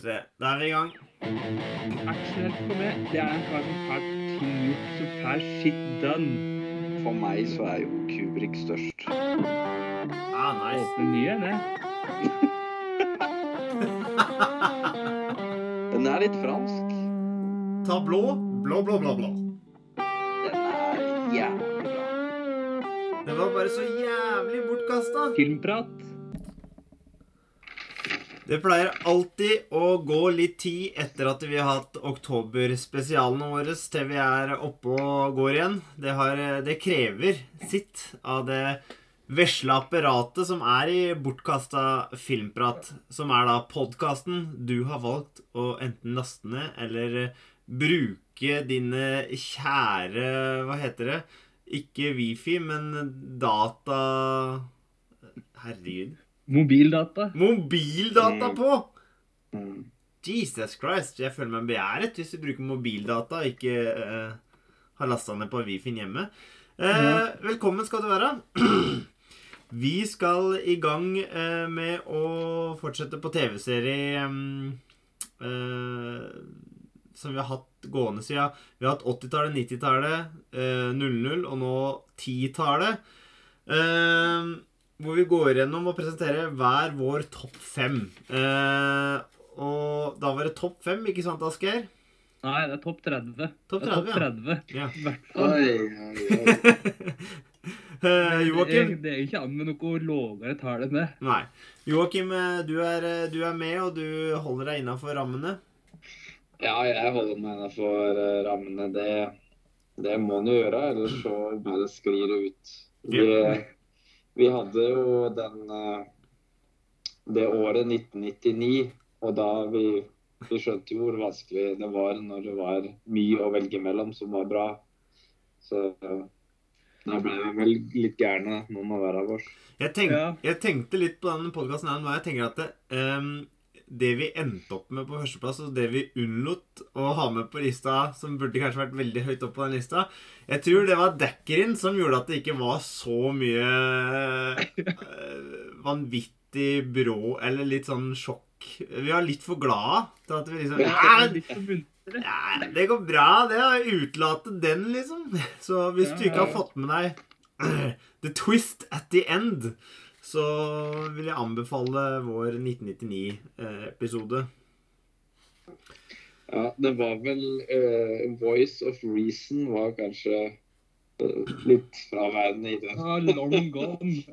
vi se. Da er vi i gang. Actionhelt for meg, det er en kar som får ting gjort, som får shit done. For meg så er jo Kubrik størst. Ah, nice. Åpne ny en, det. Den er litt fransk. Ta blå, blå, blå, blå, blå. Den er jævlig bra. Den var bare så jævlig bortkasta. Filmprat. Det pleier alltid å gå litt tid etter at vi har hatt oktoberspesialene våre til vi er oppe og går igjen. Det, har, det krever sitt av det vesle apparatet som er i bortkasta filmprat. Som er da podkasten du har valgt å enten laste ned eller bruke dine kjære Hva heter det? Ikke wifi, men data Herregud. Mobildata. Mobildata Mm. på! Mm. Jesus Christ, jeg føler meg begjæret hvis du bruker mobildata og ikke uh, har lasta ned på Wifin hjemme. Uh, mm. Velkommen skal du være. Vi skal i gang uh, med å fortsette på TV-serie um, eh, som vi har hatt gående siden Vi har hatt 80-tallet, 90-tallet, eh, 00 og nå 10-tallet. Eh, hvor vi går gjennom og presenterer hver vår topp fem. Eh, og da var det topp fem, ikke sant, Asgeir? Nei, det er topp 30. Topp Det er topp 30, 30. Ja. I hvert fall. Oi, oi, oi. Eh, Joakim? Det, det er ikke an med noe lavere tall enn det. Nei. Joakim, eh, du er, eh, du er med, og du holder deg innafor rammene. Ja, jeg holder meg innenfor eh, rammene. Det, det må en jo gjøre, ellers så bare sklir det ut. Vi, vi hadde jo den eh, det året 1999, og da vi, vi skjønte jo hvor vanskelig det var når det var mye å velge mellom som var bra. Så eh, da ble vi vel litt gærne, noen av hver av oss. Jeg, tenk, Ja. jeg tenkte litt på denne podkasten her nå. Jeg tenker at det, ehm, det vi endte opp med på førsteplass, og det vi unnlot å ha med på lista, som burde kanskje vært veldig høyt opp på den lista Jeg tror det var Dekkerin som gjorde at det ikke var så mye eh, vanvittig brå eller litt sånn sjokk. Vi var litt for glade til at vi liksom Det ja, ja, det går bra, det. å Utelate den, liksom. Så hvis du ikke har fått med deg The Twist at the End, så vil jeg anbefale vår 1999-episode. Ja, det var vel uh, Voice of Reason var kanskje uh, litt fraværende i det. Ja, long gone.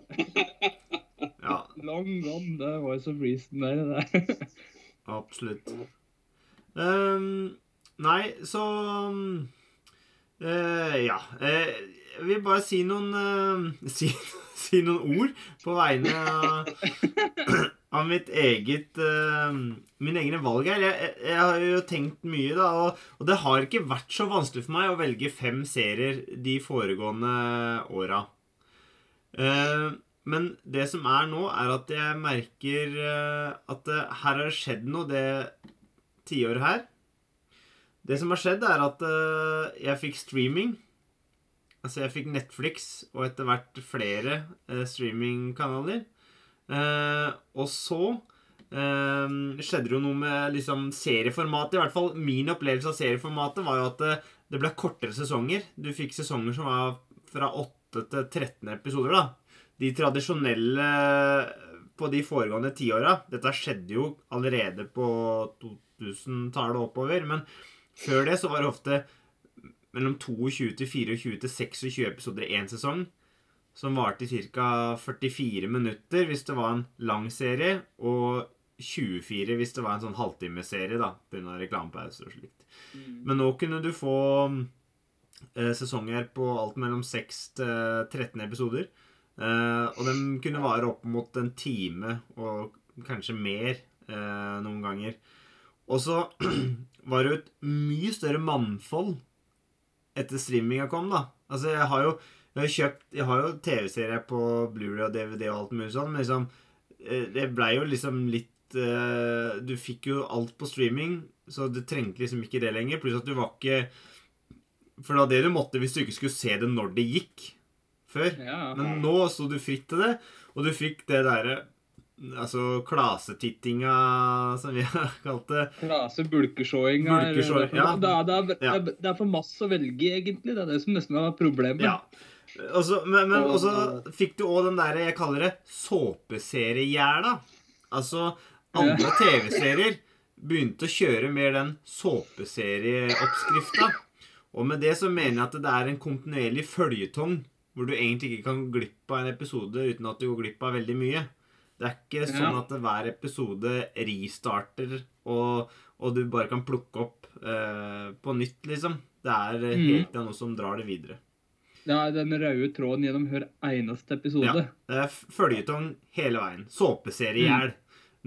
Ja, Long gone. Det er Voice of reason der. Det. absolutt. Um, nei, så eh, Ja. eh, jeg vil bare si noen uh, si, si noen ord på vegne av, av mitt eget uh, Min egne valg her. Jeg, jeg, har jo tenkt mye, da, og, og det har ikke vært så vanskelig for meg å velge fem serier de foregående åra. Uh, men det som er nå, er at jeg merker at det, her har det skjedd noe det tiåret her. Det som har skjedd, er at jeg fikk streaming. Altså, jeg fikk Netflix og etter hvert flere eh, streamingkanaler. Eh, og så eh, skjedde jo noe med liksom serieformatet. I hvert fall min opplevelse av serieformatet var jo at det, det ble kortere sesonger. Du fikk sesonger som var fra 8 til 13 episoder, da. De tradisjonelle på de foregående tiåra Dette skjedde jo allerede på 2000-tallet oppover, men før det så var det ofte mellom 22 til 24 til 26 episoder i én sesong. Som varte i ca. 44 minutter hvis det var en lang serie, og 24 hvis det var en sånn halvtimeserie, pga. reklamepause og slikt. Men nå kunne du få eh, sesonger på alt mellom 6 til 13 episoder. Eh, og de kunne vare opp mot en time og kanskje mer eh, noen ganger. Og så var det jo et mye større mannfold etter streaminga kom, da. Altså, jeg har jo jeg har kjøpt Jeg har jo TV-serier på Blu-ray og DVD og alt mulig sånn, men liksom eh, Det blei jo liksom litt eh, Du fikk jo alt på streaming, så du trengte liksom ikke det lenger. Pluss at du var ikke For det var det du måtte hvis du ikke skulle se det når det gikk før. Ja. Men nå sto du fritt til det, og du fikk det derre Altså klasetittinga, som vi har kalt det. Klase ja. det, er- det, er- det, Ja. er- det for masse å velge, egentlig. Det er det som nesten var problemet. Ja. Også, men men Og- også fikk du òg den derre jeg kaller det såpeseriegjerda. Altså andre TV-serier begynte å kjøre mer den såpeserieoppskrifta. Og med det så mener jeg at det er en kontinuerlig føljetong hvor du egentlig ikke kan gå glipp av en episode uten at du går glipp av veldig mye. Det er ikke sånn Ja. at hver episode restarter, og, og du bare kan plukke opp uh, på nytt, liksom. Det er Mm. helt noe som drar det videre. Er den røde tråden gjennom hver eneste episode. Ja. Det er følgetong hele veien. Såpeseriehjel.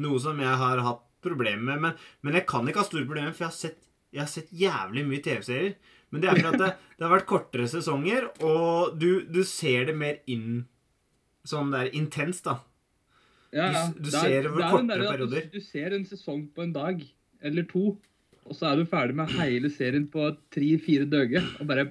Noe som jeg har hatt problemer med. Men, men jeg kan ikke ha store problemer, for jeg har sett, jeg har sett jævlig mye TV-serier. Men det er fordi det, det har vært kortere sesonger, og du, du ser det mer inn Sånn det er intenst, da. Ja, ja. Du- du Det er- ser over er kortere der at du- perioder. Du ser en sesong på en dag, eller to, og så er du ferdig med hele serien på tre-fire døger, og bare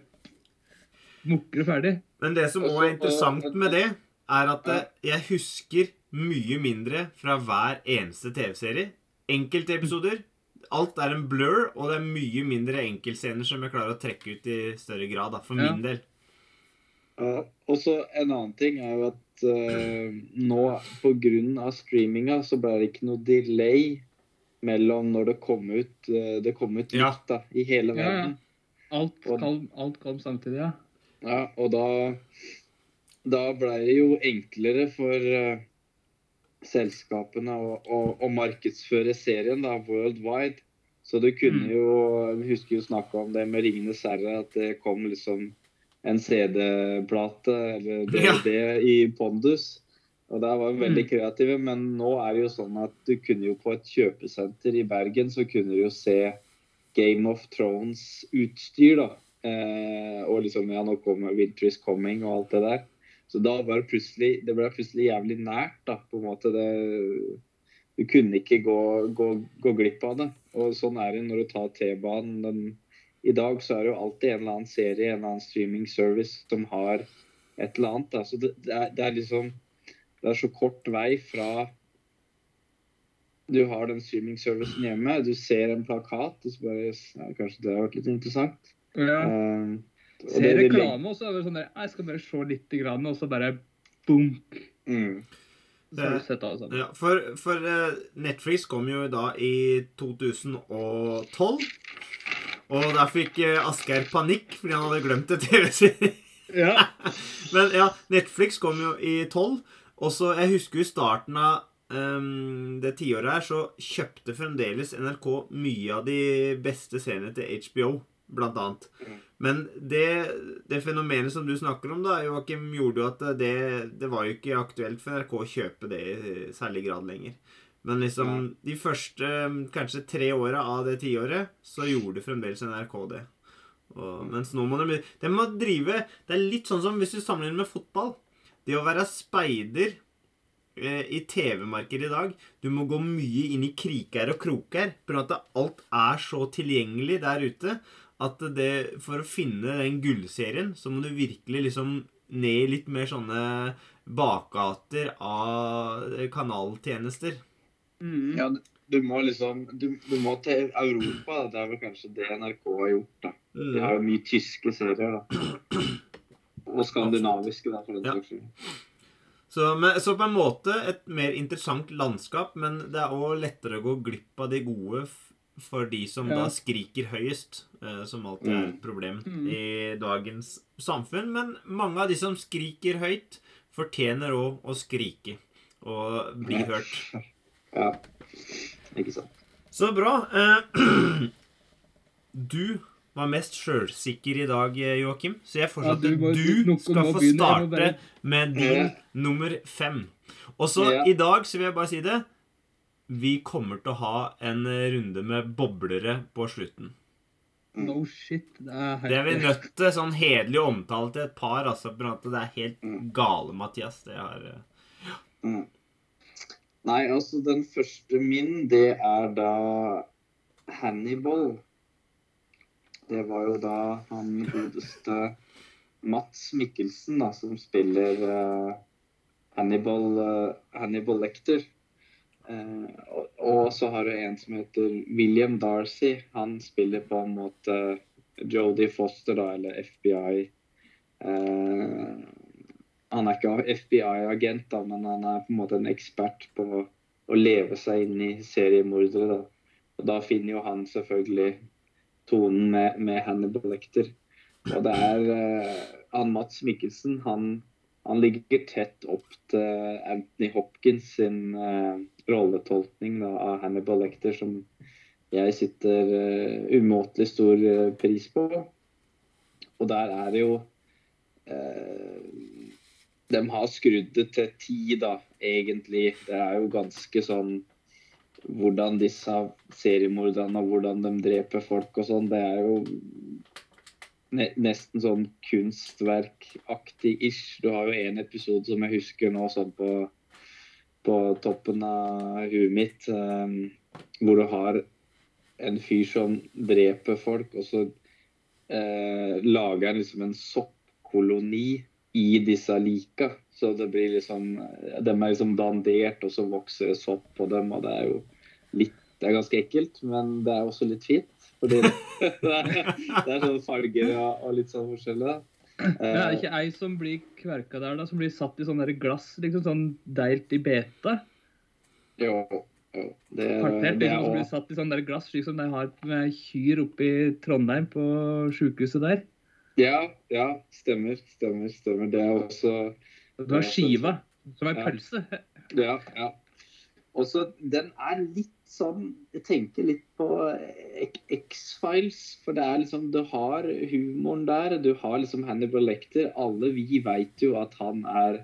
mukker ferdig. Men det som òg er interessant med det, er at eh, jeg husker mye mindre fra hver eneste TV-serie. Enkelte episoder. Alt er en blur, og det er mye mindre enkeltscener som jeg klarer å trekke ut i større grad, da, for Ja. min del. Ja, og så en annen ting er jo at uh, nå pga. streaminga så ble det ikke noe delay mellom når det kom ut uh, det kom ut Ja. da, i hele Ja, ja. verden. Alt Og- kom, alt kom samtidig, ja. Ja, og da da ble det jo enklere for uh, selskapene å, å, å markedsføre serien da, worldwide. Så du kunne Mm. jo Vi husker jo snakka om det med 'Ringenes herre', at det kom liksom en CD-plate eller DVD i pondus. Og der var vi veldig kreative, men nå er det jo sånn at du kunne jo på et kjøpesenter i Bergen så kunne du jo se Game of Thrones-utstyr, da. Eh, og liksom Ja, nå kommer Winter is Coming og alt det der. Så da var det plutselig Det ble plutselig jævlig nært, da, på en måte. Det, du kunne ikke gå, gå, gå glipp av det. Og sånn er det når du tar T-banen. den- I dag så er det jo alltid en eller annen serie, en eller annen streaming service som har et eller annet. Da. Så det, det, er, det er liksom Det er så kort vei fra du har den streaming-servicen hjemme, du ser en plakat, og så bare ja, Kanskje det har vært litt interessant. ja. Uh, og Se det- det- reklame, og så er det sånn der Jeg skal bare se litt, grann, og så bare boom. Mm. Sammen. Ja, for, for eh, Netflix kom jo da i 2012. Og der fikk eh, Asgeir panikk fordi han hadde glemt en TV-serie. Ja. Men ja, Netflix kom jo i 12. Og så, Jeg husker jo starten av um, det tiåret her, så kjøpte fremdeles NRK mye av de beste seriene til HBO, blant annet. Men det, det fenomenet som du snakker om, da, Joakim, gjorde jo at det, det var jo ikke aktuelt for NRK å kjøpe det i særlig grad lenger. Men liksom de første kanskje tre åra av det tiåret, så gjorde fremdeles NRK det. Og, mens nå må de De må drive Det er litt sånn som hvis du sammenligner med fotball. Det å være speider eh, i TV-markedet i dag Du må gå mye inn i kriker og kroker. For at alt er så tilgjengelig der ute at det, for å finne den gullserien, så må du virkelig liksom ned i litt mer sånne bakgater av kanaltjenester. Mm. Ja, du- må liksom du, du må til Europa. da. Det er vel kanskje det NRK har gjort. da. De har jo mye tyske serier, da. Og skandinaviske, da, for den Ja. saks skyld. Så, men, så på en måte et mer interessant landskap, men det er òg lettere å gå glipp av de gode for de som Ja. da skriker høyest, eh, som alltid er et problem Mm. i dagens samfunn. Men mange av de som skriker høyt, fortjener òg å skrike og bli Ja. hørt. Ja, ikke sant. Så bra. Eh, Du var mest sjølsikker i dag, Joakim, så jeg foreslår Ja, du at må- du skal få starte bare- med din Ja. nummer fem. Og så Ja. i dag så vil jeg bare si det. Vi kommer til å ha en runde med boblere på slutten. No shit. Det er Det er vi nødt til sånn hederlig omtale til et par, altså. At det er helt Mm. gale, Mathias. Det har eh, Mm. Nei, altså den første min, det er da Hannibal. Det var jo da han godeste Mats Mikkelsen da, som spiller uh, Hannibal, uh, Hannibal Lecter. Uh, og, og så har du en som heter William Darcy. Han spiller på en måte Jodie Foster, da, eller FBI. Eh, han er ikke FBI-agent, men han er på en måte en ekspert på å leve seg inn i seriemordere. da. Og da finner jo han selvfølgelig tonen med, med Hannibal Lecter. Og det er uh, han Mats Mikkelsen, han, han ligger tett opp til Anthony Hopkins sin uh, rolletolkning da, av Hannibal Lecter, som jeg sitter uh, umåtelig stor pris på. Og der er det jo De har skrudd det til ti, da, egentlig. Det er jo ganske sånn hvordan disse seriemorderne og hvordan de dreper folk og sånn, det er jo nesten sånn kunstverkaktig ish. Du har jo en episode som jeg husker nå sånn på, på toppen av huet mitt, um, hvor du har en fyr som dreper folk, og så uh, lager han liksom en soppkoloni i disse lika. Så det blir liksom De er liksom dandert, og så vokser det sopp på dem, og det er jo litt Det er ganske ekkelt, men det er også litt fint. Fordi det, det, er, det er sånne farger og, og litt sånn forskjellig. Men er det ikke ei som blir kverka der, da? Som blir satt i sånn glass, liksom sånn deilt i beta? Jo, jo. Det, Partert, det liksom, som blir satt i sånn glass, slik som de har med kyr oppe i Trondheim, på sjukehuset der. Ja, ja, stemmer, stemmer, stemmer. Det er også Du har skiva, som er Ja. pølse. Ja, ja. Også, den er litt sånn Jeg tenker litt på X- X-Files. For det er liksom Du har humoren der. Du har liksom Hannibal Lecter. Alle vi vet jo at han er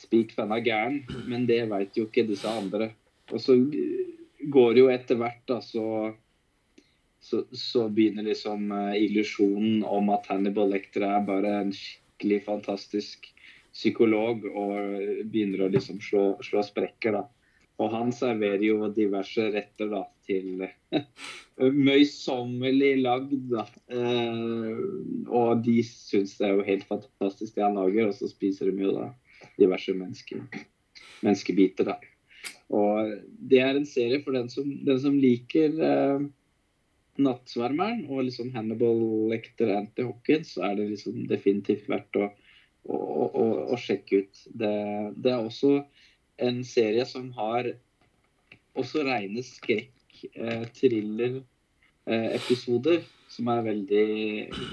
spik av gæren, men det vet jo ikke disse andre. Og så går det jo etter hvert, da, så så, så begynner liksom eh, illusjonen om at Hannibal Lecter er bare en skikkelig fantastisk psykolog og begynner å liksom slå, slå sprekker, da. Og han serverer jo diverse retter da, til møysommelig lagd, da. Eh, og de syns det er jo helt fantastisk det han lager, og så spiser de jo da diverse menneske, menneskebiter, da. Og det er en serie for den som, den som liker eh, Nattsvermeren og liksom Hannibal Lecter Anti Hawkins, så er det liksom definitivt verdt å, å, å, å sjekke ut. Det, det er også en serie som har også rene skrekk, eh, eh, som er veldig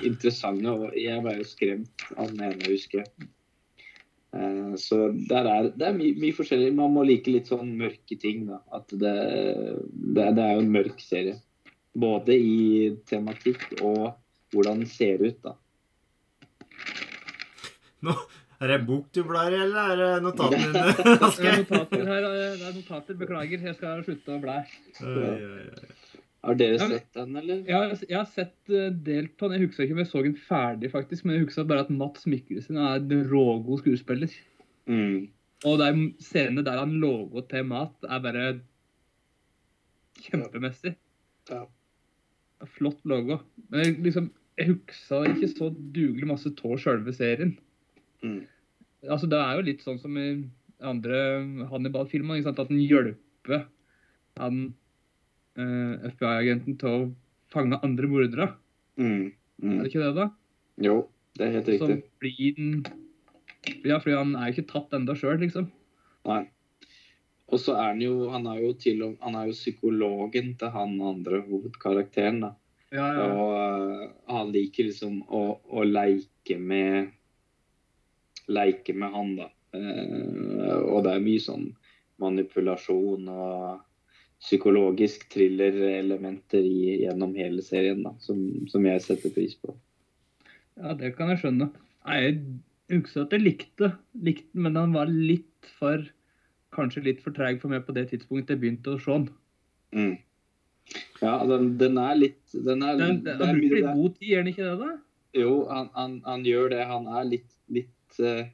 interessante. Og jeg ble jo skremt av den ene, husker jeg. Eh, så er, det er mye, mye forskjellig. Man må like litt sånn mørke ting. Da. At det, det, det er jo en mørk serie. Både i tematikk og hvordan den ser ut. da. Nå, er det bok du blar i, eller er det notatene dine? Det er Asgeir? notater her. Det er notater. Beklager, jeg skal slutte å blæ. Har dere sett den, eller? Jeg har, jeg har sett eh, delt på den. Jeg husker ikke om jeg så den ferdig, faktisk. Men jeg husker bare at Mats Mikkelsen er en rågod skuespiller. Mm. Og de scenene der han logo til mat, er bare kjempemessig. Ja. Er Flott logo. Men jeg, liksom, jeg huksa ikke så dugelig masse av sjølve serien. Mm. Altså, det er jo litt sånn som i andre Hannibal-filmer, at en hjelper han eh, FBI-agenten til å fange andre mordere. Mm. Er Mm. det ikke det, da? Jo, det er helt Så riktig. blir den Ja, fordi han er jo ikke tatt ennå sjøl, liksom. Nei. Og så er han jo Han er jo til Han er jo psykologen til han andre hovedkarakteren, da. Ja, ja. Og uh, han liker liksom å, å leke med Leke med han, da. Uh, og det er mye sånn manipulasjon og psykologisk thriller-elementer gjennom hele serien, da, som, som jeg setter pris på. ja, det kan jeg skjønne. Jeg husker at jeg likte, likte men han var litt for Kanskje litt for treig for meg på det tidspunktet jeg begynte å se den. Mm. Ja, den, den er litt den er, Den, den, den bruker litt god tid, gjør den ikke det? da? Jo, han, han, han gjør det. Han er litt, litt uh,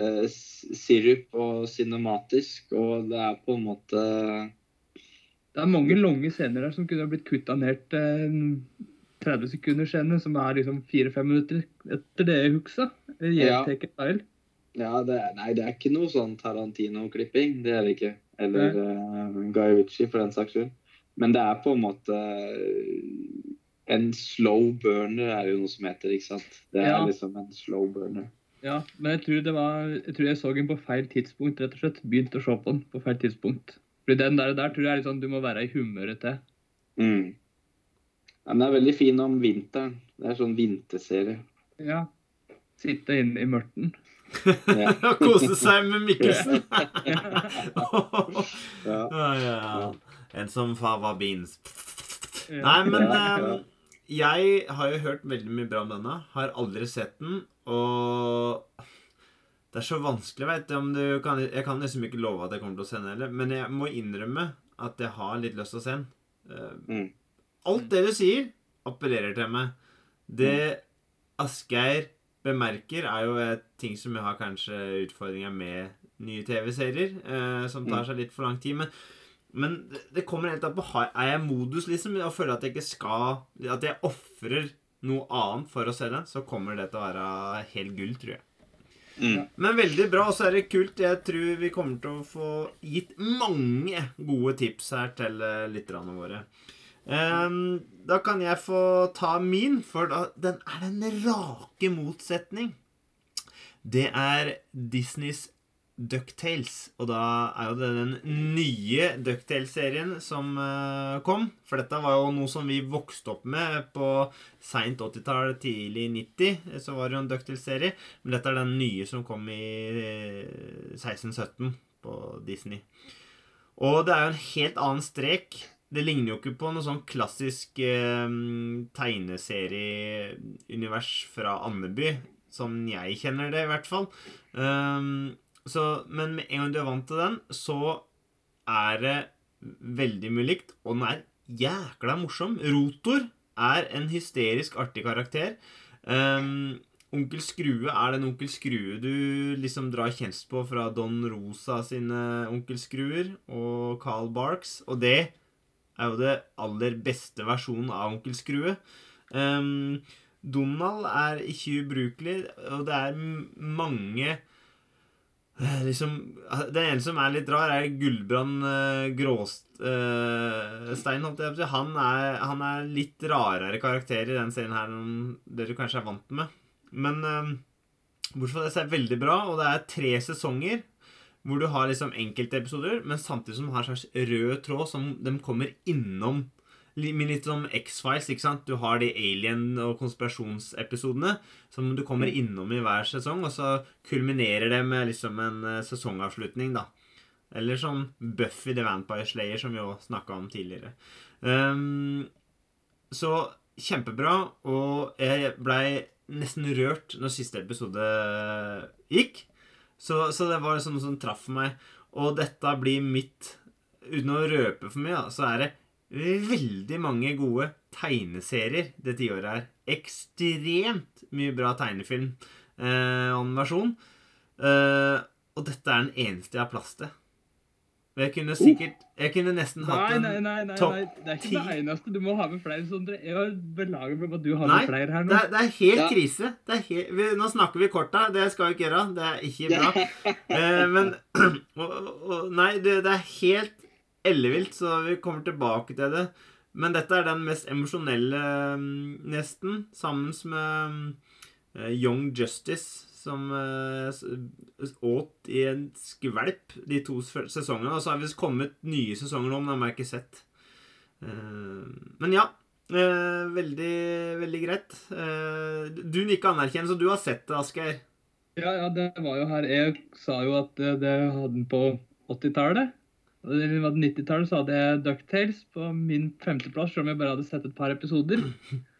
uh, sirup og cinematisk, og det er på en måte Det er mange lange scener der som kunne ha blitt kutta ned til uh, 30 sekunder scene, som er liksom 4-5 minutter etter det jeg husker. Jeg Ja. Ja, det er, nei, det er ikke noe sånn Tarantino-klipping. Det er det ikke. Eller uh, Guy Ritchie, for den saks skyld. Men det er på en måte En slow burner er jo noe som heter, ikke sant. Det er Ja. liksom en slow burner. Ja, men jeg tror det var Jeg tror jeg så den på feil tidspunkt, rett og slett. Begynte å se på den på feil tidspunkt. Fordi den der, der tror jeg er litt sånn du må være i humøret til. Mm. Ja, men den er veldig fin om vinteren. Det er sånn vinterserie. Ja. Sitte inne i mørten. Ja. Og kose seg med Mikkelsen. Ja. ja, ja, ja. En som fava beans. Ja. Nei, men Ja, ja. ehm, jeg har jo hørt veldig mye bra om denne. Har aldri sett den, og det er så vanskelig, veit du, om du kan Jeg kan liksom ikke love at jeg kommer til å se den heller, men jeg må innrømme at jeg har litt lyst til å se den. Eh, Mm. Alt det du sier, appellerer til meg. Det Asgeir bemerker, er jo et ting som har kanskje utfordringer med nye TV-serier, eh, som tar seg litt for lang tid. Men, men det, kommer helt an på Er jeg modus, liksom? Og føler at jeg ikke skal At jeg ofrer noe annet for å se den, så kommer det til å være helt gull, tror jeg. Mm. Men veldig bra, og så er det kult. Jeg tror vi kommer til å få gitt mange gode tips her til uh, lytterne våre. Ehm, da kan jeg få ta min, for da, den er en rake motsetning. Det er Disneys Ducktales. Og da er jo det den nye Ducktales-serien som uh, kom. For dette var jo noe som vi vokste opp med på seint 80-tall, tidlig 90. Så var det jo en Ducktales-serie. Men dette er den nye som kom i eh, 1617 på Disney. Og det er jo en helt annen strek. Det ligner jo ikke på noe sånn klassisk eh, tegneserieunivers fra Andeby, som jeg kjenner det, i hvert fall. Um, så, men med en gang du er vant til den, så er det veldig mye likt, og den er jækla morsom. Rotor er en hysterisk artig karakter. Um, Onkel Skrue er den Onkel Skrue du liksom drar kjensel på fra Don Rosa sine Onkel Skruer og Carl Barks, og det er jo det aller beste versjonen av Onkel Skrue. Um, Donald er ikke ubrukelig, og det er mange eh, Liksom Det ene som er litt rar, er Gullbrand uh, Gråstein, jeg på å si. Han han er litt rarere karakter i den serien her enn du kanskje er vant med. Men um, bortsett fra det så er det veldig bra, og det er tre sesonger hvor du har liksom enkeltepisoder, men samtidig som du har en slags rød tråd som de kommer innom. Med litt som X-Files, ikke sant? Du har de alien- og konspirasjonsepisodene som du kommer innom i hver sesong, og så kulminerer det med liksom en eh, sesongavslutning, da. Eller som Buffy the Vampire Slayer, som vi òg snakka om tidligere. Um, så kjempebra, og jeg blei nesten rørt når siste episode gikk. Så, så det var sånn som traff meg. Og dette blir mitt Uten å røpe for mye, da, så er det veldig mange gode tegneserier det tiåret her. Ekstremt mye bra tegnefilm eh, animasjon. Eh, og dette er den eneste jeg har plass til. Jeg kunne sikkert Jeg kunne nesten hatt Nei, ti. nei, nei, nei, topp nei. Det er ikke ti. det eneste. Du må ha med flere, Sondre. Jeg har beklager meg på at du har Nei, med flere her Det nå. er, det er helt Ja. krise. Det er he vi, nå snakker vi kort her. Det skal vi ikke gjøre. Det er ikke bra. Eh, men og, og, Nei, det, det er helt ellevilt, så vi kommer tilbake til det. Men dette er den mest emosjonelle, mm, nesten, sammen med mm, Young Justice, som eh, åt i en skvelp de to sesongene. Og så har vi kommet nye sesonger nå, men dem har jeg ikke sett. Eh, men ja. Eh, veldig, veldig greit. Du nikker anerkjennelse, så du har sett det, Asgeir. Ja, ja, det var jo her Jeg sa jo at det hadde den på 80-tallet. Eller 90-tallet, så hadde jeg Ducktales på min femteplass, selv om jeg bare hadde sett et par episoder.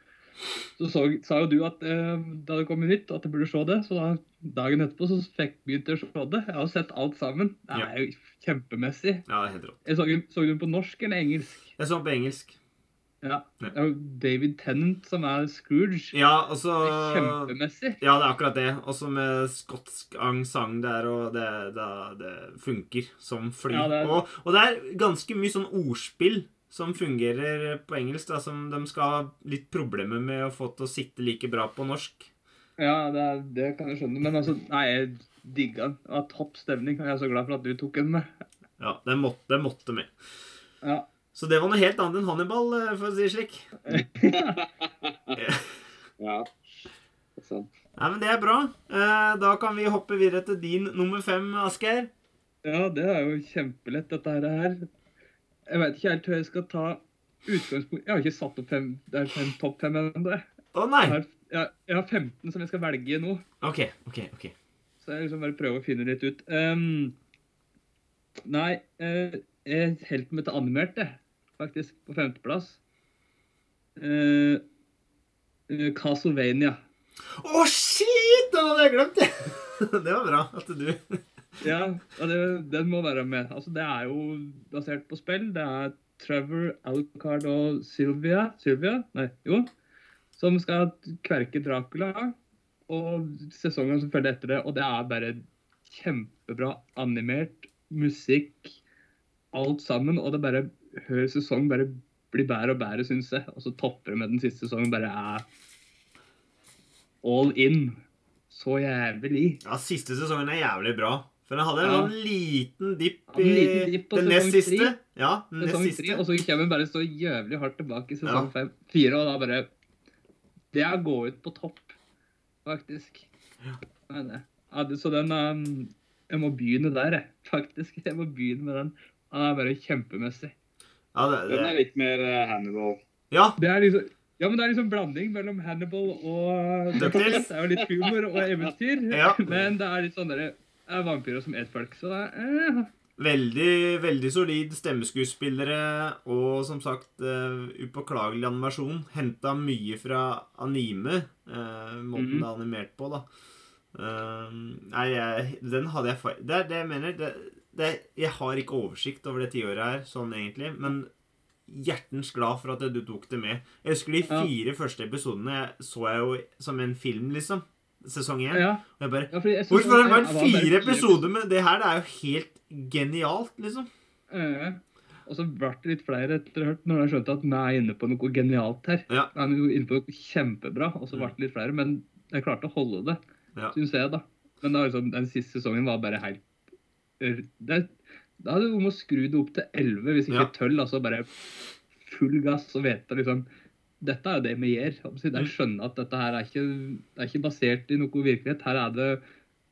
Så, så sa jo du at eh, det hadde kommet nytt, at jeg burde se det. Så da, dagen etterpå så fikk begynte jeg å se det. Jeg har sett alt sammen. Det er jo kjempemessig. Ja, det er helt rått. Jeg så, så du på norsk eller engelsk? Jeg så den på engelsk. Ja. Det er jo David Tennant som er Scrooge. Ja, og Det er Kjempemessig. Ja, det er akkurat det. Også med skotsk angsang der, og det, det, det funker som fly. Ja, det er- og, og det er ganske mye sånn ordspill som fungerer på engelsk, da, som de skal ha litt problemer med å få til å sitte like bra på norsk. Ja, det, er, det kan jeg skjønne. Men altså, nei, jeg digga den. Det var topp stemning. og Jeg er så glad for at du tok den med. Ja, det måtte, den måtte med. Ja. Så det var noe helt annet enn Hannibal, eh, for å si det slik. Ja. Sant. Nei, men det er bra. Eh, Da kan vi hoppe videre til din nummer fem, Asgeir. Ja, det er jo kjempelett, dette her. Jeg vet ikke helt hvor jeg skal ta utgangspunkt Jeg har ikke satt opp fem, det er fem topp fem ennå. Å nei! Jeg har- Jeg, jeg har 15 som jeg skal velge nå. OK, OK. ok. Så jeg liksom bare prøver å finne litt ut. Um, nei, uh, jeg holder til animert, det. Faktisk. På femteplass. Uh, Castlevania. Å, shit! Den hadde jeg glemt! Det var bra at du Ja, det, den må være med. Altså, det er jo basert på spill. Det er Trevor, Alcard og Sylvia Sylvia? Nei, jo. Som skal kverke Dracula. Og sesongen som følger etter det. Og det er bare kjempebra animert musikk. Alt sammen. Og det bare hver sesong bare blir bedre og bedre, syns jeg. Og så topper det med den siste sesongen. Bare er all in. Så jævlig. Ja, siste sesongen er jævlig bra. For den hadde en Ja. sånn liten dipp Ja, i liten dipp den nest siste. Ja, den nest sesong tre, siste. og så kommer den bare så jævlig hardt tilbake i sesong Ja. fem, fire, og da bare Det er å gå ut på topp, faktisk. Ja, det, så den um, Jeg må begynne der, jeg. Faktisk. Jeg må begynne med den. Den er bare kjempemessig. Ja, det, Den er litt mer eh, Hannibal. ja, Det er liksom ja, men det er liksom blanding mellom Hannibal og DuckTales. Det er jo litt humor og eventyr, Ja. men det er litt sånn derre det er vampyrer som et folk, så det er eh, veldig, veldig solid stemmeskuespillere og som sagt uh, upåklagelig animasjon. Henta mye fra anime, uh, måten Mhm. det er animert på, da. Uh, nei, jeg, den hadde jeg feil Det er det jeg mener. Det, det, jeg har ikke oversikt over det tiåret her, sånn egentlig, men hjertens glad for at du tok det med. Jeg husker de Ja. fire første episodene jeg så jeg jo som en film, liksom. Sesong én. Ja. Og jeg bare ja jeg Hvorfor har det vært fire episoder med det her? Det er jo helt genialt, liksom. Ja. Og så ble det litt flere etter hvert, når jeg skjønte at vi er inne på noe genialt her. Ja. Vi er inne på noe kjempebra, og så ble det litt flere. Men jeg klarte å holde det, Ja. syns jeg, da. Men liksom, den siste sesongen var bare helt det, Da hadde du om å skru det opp til 11, hvis ikke Ja. 12. Altså bare full gass og vite liksom Dette er jo det vi gjør. De Mm. skjønner at dette her er ikke, er ikke basert i noe virkelighet. Her er det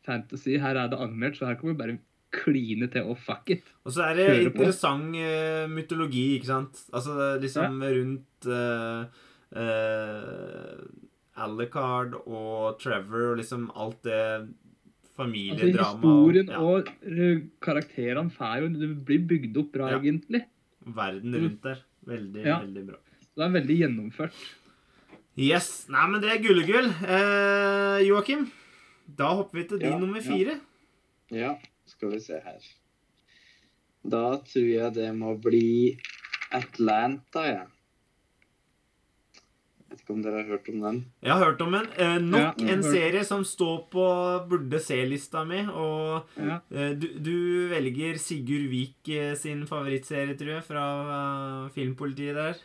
fantasy, her er det animert, så her kan vi bare kline til og fuck it. Og så er det Kjører interessant eh, mytologi, ikke sant? Altså liksom ja. rundt uh, Alucard og Trevor og liksom alt det Altså, Historien historien ja, og karakterene får jo Det blir bygd opp bra, Ja. egentlig. verden rundt der. Veldig, veldig bra. Det er veldig gjennomført. Yes. Nei, men det er gullegull. Eh, Joakim, da hopper vi til din Ja, nummer ja. fire. Ja, skal vi se her. Da tror jeg det må bli Atlanta, jeg. Vet ikke om dere har hørt om den? Jeg har hørt om den. Eh, nok Ja, en hørt. serie som står på burde se-lista mi. Og Ja. eh, du, du velger Sigurd Vik eh, sin favorittserie, tror jeg, fra uh, Filmpolitiet der.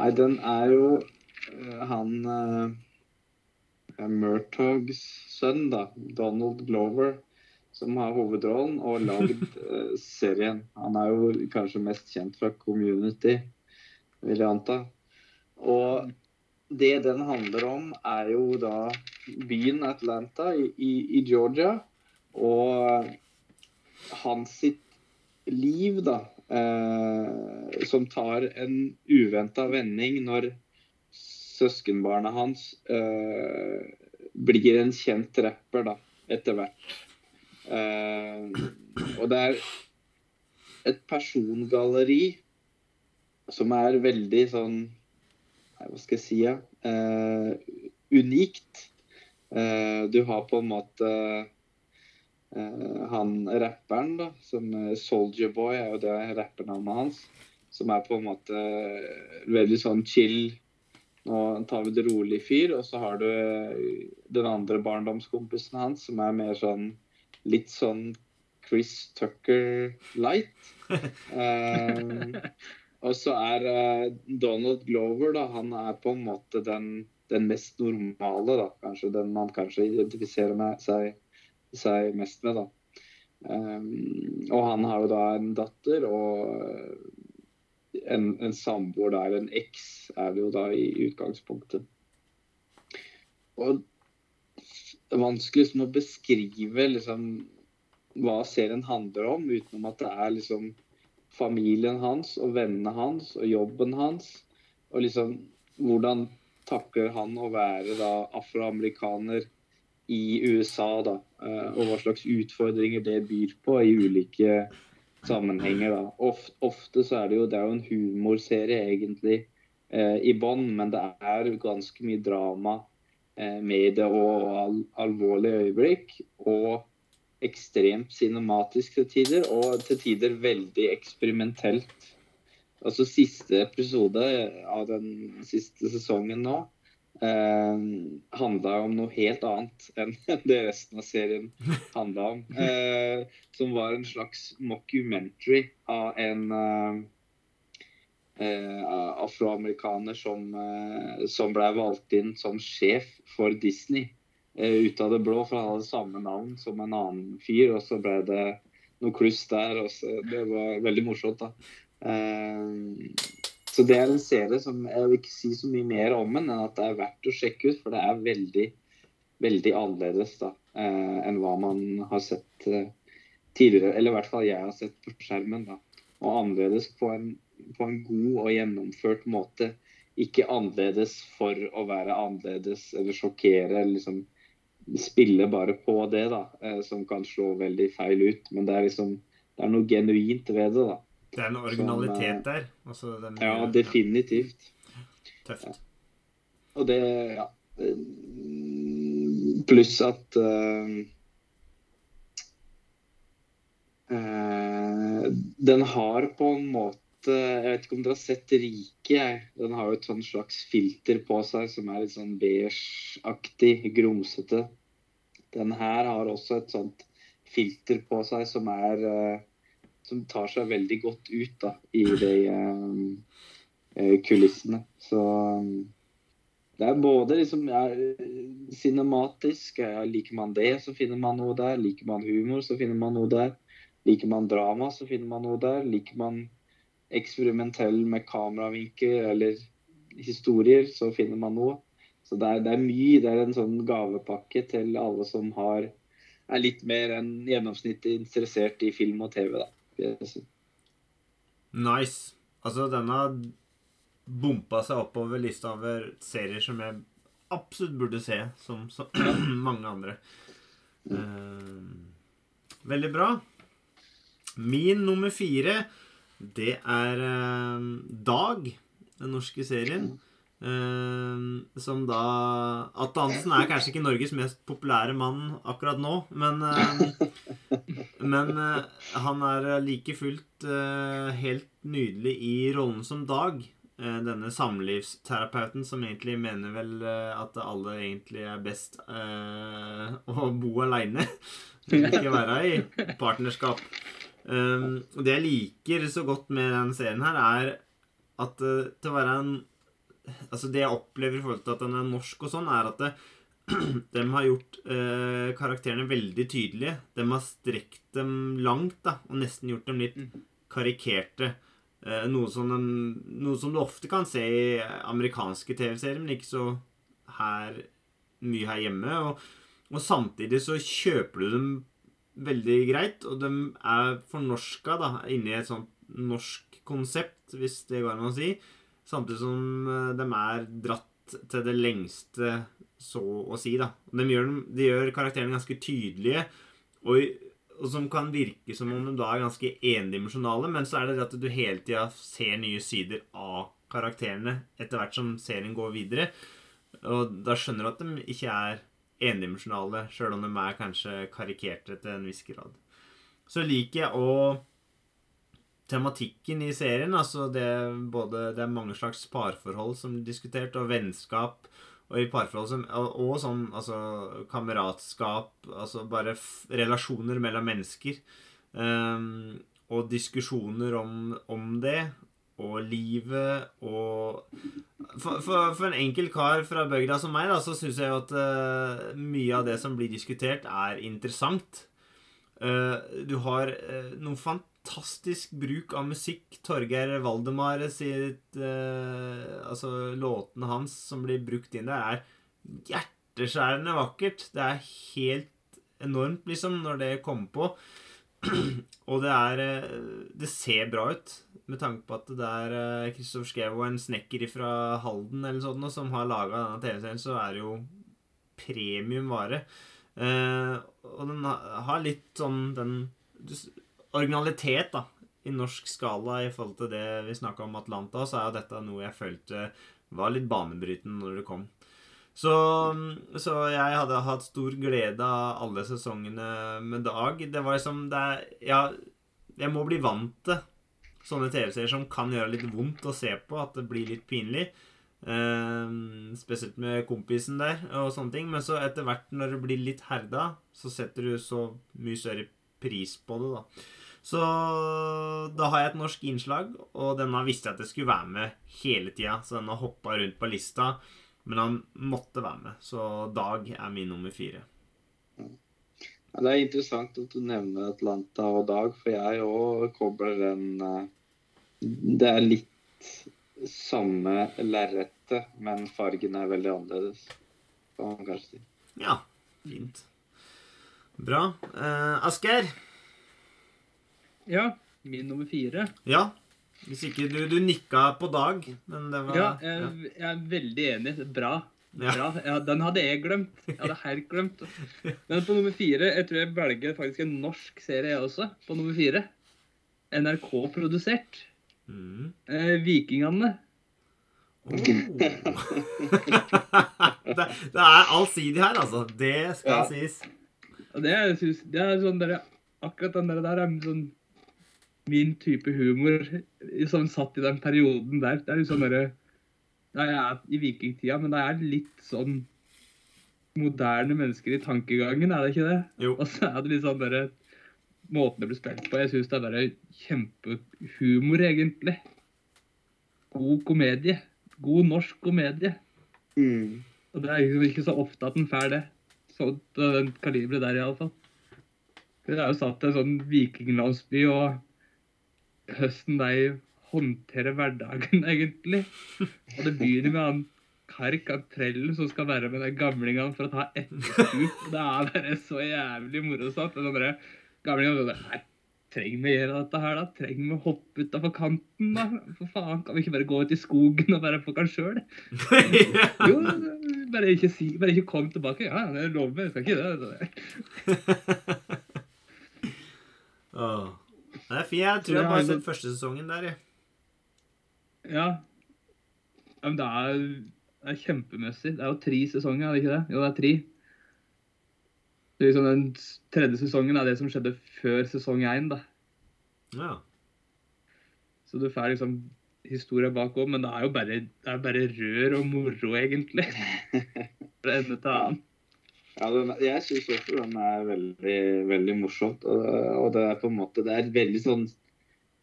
Nei, den er jo uh, han uh, Murtogs sønn, da. Donald Glover. Som har hovedrollen og lagd uh, serien. Han er jo kanskje mest kjent fra Community, vil jeg anta. Og det den handler om, er jo da byen Atlanta i, i, i Georgia. Og hans sitt liv, da. Eh, som tar en uventa vending når søskenbarnet hans eh, blir en kjent rapper, da, etter hvert. Eh, og det er et persongalleri som er veldig sånn Hva skal jeg si? Ja? Eh, unikt. Eh, du har på en måte han rapperen, da, som eh, Soldier Boy er jo det rappernavnet hans. Som er på en måte eh, veldig sånn chill. Nå tar vi det rolig fyr. Og så har du eh, den andre barndomskompisen hans, som er mer sånn litt sånn Chris Tucker light. Eh, og så er eh, Donald Glover, da, han er på en måte den, den mest normale, da. Kanskje den man kanskje identifiserer med seg, seg mest med, da. Um, og han har jo da en datter og en, en samboer der, en eks, er det jo da i utgangspunktet. Og det er vanskelig liksom å beskrive liksom hva serien handler om, utenom at det er liksom familien hans og vennene hans og jobben hans. Og liksom hvordan takler han å være da afroamerikaner i USA, da. Eh, og hva slags utfordringer det byr på i ulike sammenhenger. da. Ofte, ofte så er det jo, det er jo en humorserie egentlig eh, i bånn, men det er ganske mye drama eh, med det og al alvorlige øyeblikk. Og ekstremt cinematisk til tider, og til tider veldig eksperimentelt. Altså Siste episode av den siste sesongen nå eh, handla om noe helt annet enn det resten av serien handla om. Eh, som var en slags mockumentary av en eh, eh afroamerikaner som, eh, som ble valgt inn som sjef for Disney eh, ut av det blå, for han hadde samme navn som en annen fyr. Og så ble det noe kluss der. og så, Det var veldig morsomt. da. Så det er en serie som jeg vil ikke si så mye mer om den, enn at det er verdt å sjekke ut. For det er veldig, veldig annerledes da, eh, enn hva man har sett eh, tidligere. Eller i hvert fall jeg har sett på skjermen. da. Og annerledes på en, på en god og gjennomført måte. Ikke annerledes for å være annerledes eller sjokkere. eller liksom Spille bare på det, da, eh, som kan slå veldig feil ut. Men det er liksom det er noe genuint ved det. da. Det er en originalitet der. Altså, den, ja, definitivt. Tøft. Og det Ja. Pluss at uh, uh, Den har på en måte Jeg vet ikke om dere har sett Rike, jeg. Den har jo et sånn slags filter på seg som er litt sånn beigeaktig, grumsete. Den her har også et sånt filter på seg som er uh, som tar seg veldig godt ut da, i de uh, kulissene. Så det er både liksom ja, cinematisk. Ja, liker man det, så finner man noe der. Liker man humor, så finner man noe der. Liker man drama, så finner man noe der. Liker man eksperimentell med kameravinkel eller historier, så finner man noe. Så det er, det er mye. Det er en sånn gavepakke til alle som har, er litt mer enn gjennomsnittet interessert i film og TV. da. Nice. Altså, denne bompa seg oppover lista over serier som jeg absolutt burde se, som, som mange andre. Uh, veldig bra. Min nummer fire, det er uh, Dag, den norske serien. Uh, som da Atte Andersen er kanskje ikke Norges mest populære mann akkurat nå, men uh, Men uh, han er like fullt helt nydelig i rollen som Dag. denne samlivsterapeuten som egentlig mener vel at alle egentlig er best å bo aleine. ikke være i partnerskap. Um, det jeg liker så godt med den serien her, er at til å være en altså Det jeg opplever i forhold til at den er norsk og sånn, er at det, de har gjort eh, karakterene veldig tydelige. De har strekt dem langt da, og nesten gjort dem litt karikerte. Eh, noe, som de, noe som du ofte kan se i amerikanske TV-serier, men ikke så her, mye her hjemme. Og, og, samtidig så kjøper du dem veldig greit, og de er fornorska da, inni et sånt norsk konsept, hvis det går an å si. Samtidig som eh, de er dratt til det lengste, så å si. da. De gjør, de gjør karakterene ganske tydelige, og, og, som kan virke som om de da er ganske endimensjonale, men så er det det at du hele tida ser nye sider av karakterene etter hvert som serien går videre. Og da skjønner du at de ikke er endimensjonale, sjøl om de er kanskje karikerte til en viss grad. Så liker jeg å tematikken i serien. Altså det, både, det er mange slags parforhold som er diskutert, og vennskap. Og i parforhold som Og, sånn altså kameratskap. Altså bare relasjoner mellom mennesker. Um, og diskusjoner om, om, det. Og livet og for, for, for, en enkel kar fra bygda som meg, da, så syns jeg jo at uh, mye av det som blir diskutert, er interessant. Eh, du har uh, noe fantastisk bruk av musikk. Torgeir Valdemar sitt uh, Altså, låtene hans som blir brukt inn der, er hjerteskjærende vakkert. Det er helt enormt, liksom, når det kommer på. og det er Det ser bra ut, med tanke på at det er Kristoffer Schou og en snekker fra Halden eller sånt, som har laga denne TV-serien, så er det jo premium vare. Uh, og den har litt sånn den originalitet, da, i norsk skala i forhold til det vi snakka om Atlanta, så er jo dette noe jeg følte var litt banebrytende når det kom. Så, så, jeg hadde hatt stor glede av alle sesongene med Dag. Det var liksom det er, Ja, jeg må bli vant til sånne TV-serier som kan gjøre litt vondt å se på, at det blir litt pinlig. Uh, spesielt med kompisen der og sånne ting. Men så etter hvert, når det blir litt herda, så setter du så mye større pris på det, da. Så da har jeg et norsk innslag, og denne visste jeg at jeg skulle være med hele tida. Så den har hoppa rundt på lista, men han måtte være med. Så Dag er min nummer fire. Ja, det er interessant at du nevner Atlanta og Dag, for jeg òg kobler den eh, Det er litt samme lerretet, men fargen er veldig annerledes. Kan man kanskje si. Ja, fint. Bra. Uh, Asgeir? Ja, min nummer fire. Ja. Hvis ikke du, du nikka på dag, men det var Ja, jeg, jeg er veldig enig. Bra. Ja. Bra. Ja, den hadde jeg glemt. Jeg hadde helt glemt. Men på nummer fire Jeg tror jeg velger faktisk en norsk serie, jeg også. På nummer fire. NRK-produsert. Mm. Eh, Vikingene. Oh. det, det er allsidig her, altså. Det skal Ja. sies. Og det, synes, det er sånn der, Akkurat den der, der er sånn min type humor som satt i den perioden der. Det er liksom sånn derre Da jeg er i vikingtida, men det er litt sånn moderne mennesker i tankegangen, er det ikke det? Jo. Og så er det litt sånn derre Måten det blir spilt på. Jeg syns det er bare kjempehumor, egentlig. God komedie. God norsk komedie. Mm. Og det er liksom ikke så ofte at den får det. Av den kaliberet der, iallfall. Det er jo satt en sånn vikinglandsby, og høsten de håndterer hverdagen, egentlig. Og det begynner med han Kark av Trellen som skal være med de gamlingene for å ta etterstup. Det er bare så jævlig morsomt. Sånn bare, gamlingene sånn trenger vi gjøre dette her, da? Trenger vi å hoppe utafor kanten, da? For faen, kan vi ikke bare gå ut i skogen og være oss sjøl? Jo, bare ikke, si, bare ikke kom tilbake. Ja, det lover. Jeg skal ikke det. oh. Det er fint. Jeg tror jeg bare har sett første sesongen der, jeg. Ja. ja men det er, det er kjempemessig. Det er jo tre sesonger, er det ikke det? Jo, det er tre. Det liksom Den tredje sesongen er det som skjedde før sesong én. Ja. Så du får liksom historia bak òg, men det er jo bare, det er bare rør og moro, egentlig. Fra ende til annen. Ja, den, jeg syns også den er veldig, veldig morsomt. Og, og det er på en måte Det er et veldig sånn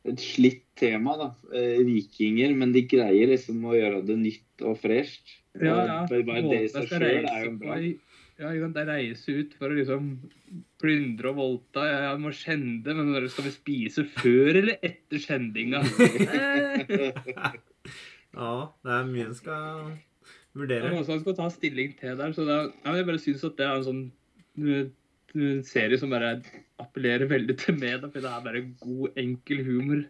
et slitt tema, da. Eh, vikinger. Men de greier liksom å gjøre det nytt og fresht. Ja, ja. Bare, bare det i seg sjøl er jo bra. i- Ja, ikke sant? Jeg reiser ut for å liksom plyndre og voldta. Jeg, jeg må skjende, men skal vi spise før eller etter skjendinga? Ja, det er mye en skal er vurdere. noen som skal ta stilling til der. Så det er, ja, jeg bare syns at det er en sånn serie som bare appellerer veldig til meg. For det er bare god, enkel humor,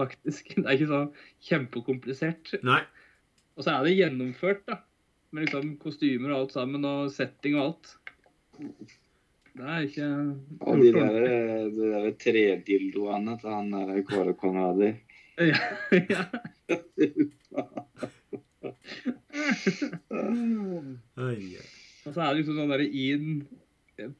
faktisk. Det er ikke så kjempekomplisert. Nei. Og så er det gjennomført, da. Med liksom kostymer og alt sammen, og setting og alt. Det er ikke Og de der, de der tredildoene til han der Kåre Konradi. Ja, ja. Og så er det liksom sånn der inn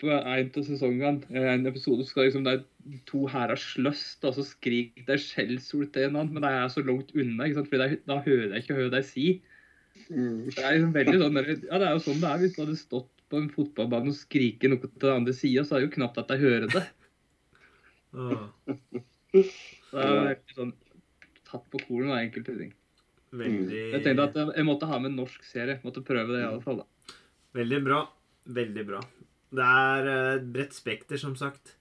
på en av sesongene, eh, en episode, så skal liksom de to herrer slåss, og så skriker det skjellsord til hverandre, men de er så langt unna, ikke sant? Fordi de, da hører jeg ikke hva de sier. Mm. Det er liksom veldig sånn Ja, det er jo sånn det er hvis du hadde stått på en fotballbane og skriket noe til den andre sida, så er det jo knapt at jeg hører det. Åh, Så det er veldig sånn tatt på kornet av enkelte ting. veldig Jeg tenkte at jeg, måtte ha med en norsk serie. Måtte prøve det i alle fall, da. Veldig bra. Veldig bra. Det er eh, et bredt spekter, som sagt.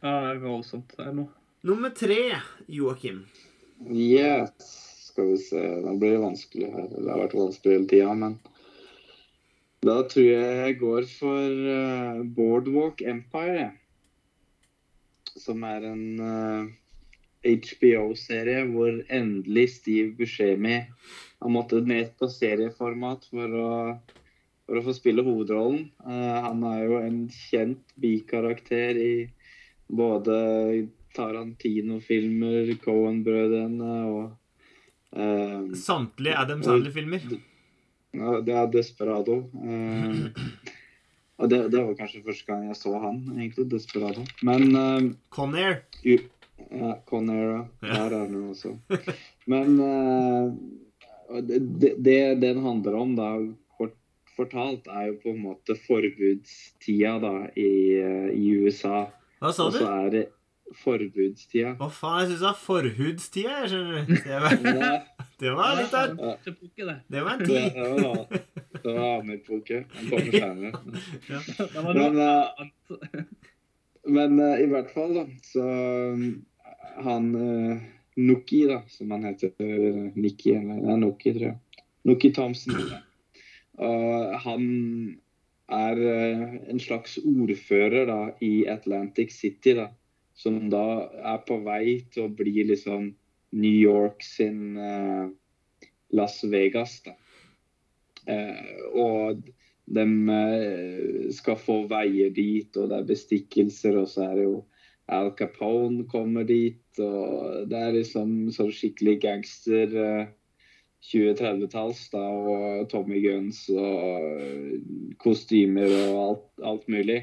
Ja, det er voldsomt er nå. Nummer tre, Joakim. Yes. Skal vi se. Nå blir det vanskelig her. Det har vært vanskelig hele tida, men da tror jeg jeg går for uh, Boardwalk Empire. Som er en HBO-serie hvor endelig Steve Buscemi har måttet ned på serieformat for å, for å få spille hovedrollen. Uh, han er jo en kjent bikarakter i både Tarantino-filmer, Cohen-brødrene og eh, Samtlige Adam Sandler-filmer. ja, det er Desperado. Uh, og det, det var kanskje første gang jeg så han, egentlig. Desperado. Men uh, Conair. ja, Conair, Ja. Der er han også. Men uh, det, det, det den handler om, da, kort fortalt, er jo på en måte forbudstida da, i, eh, i USA. Hva sa du? Forbudstida. Hva faen, jeg syns det er forhudstida, jeg skjønner du. Det var, Ja, det var litt av det. Det var en tid. det var, annen epoke. Han kommer noe Men, eh. Men eh, i hvert fall, da, så um, Han uh, Nuki, da, som han heter. Nikki, eller ja, Nuki, tror jeg. Nuki Thompson. Ja. Og han er eh, en slags ordfører da, i Atlantic City, da, som da er på vei til å bli liksom New York sin eh, Las Vegas. da. Eh, og de eh, skal få veier dit, og det er bestikkelser, og så er det jo Al Capone kommer dit, og det er liksom sånn skikkelig gangster eh, 2030-talls, da, og Tommy Guns og eh, kostymer og alt, alt mulig.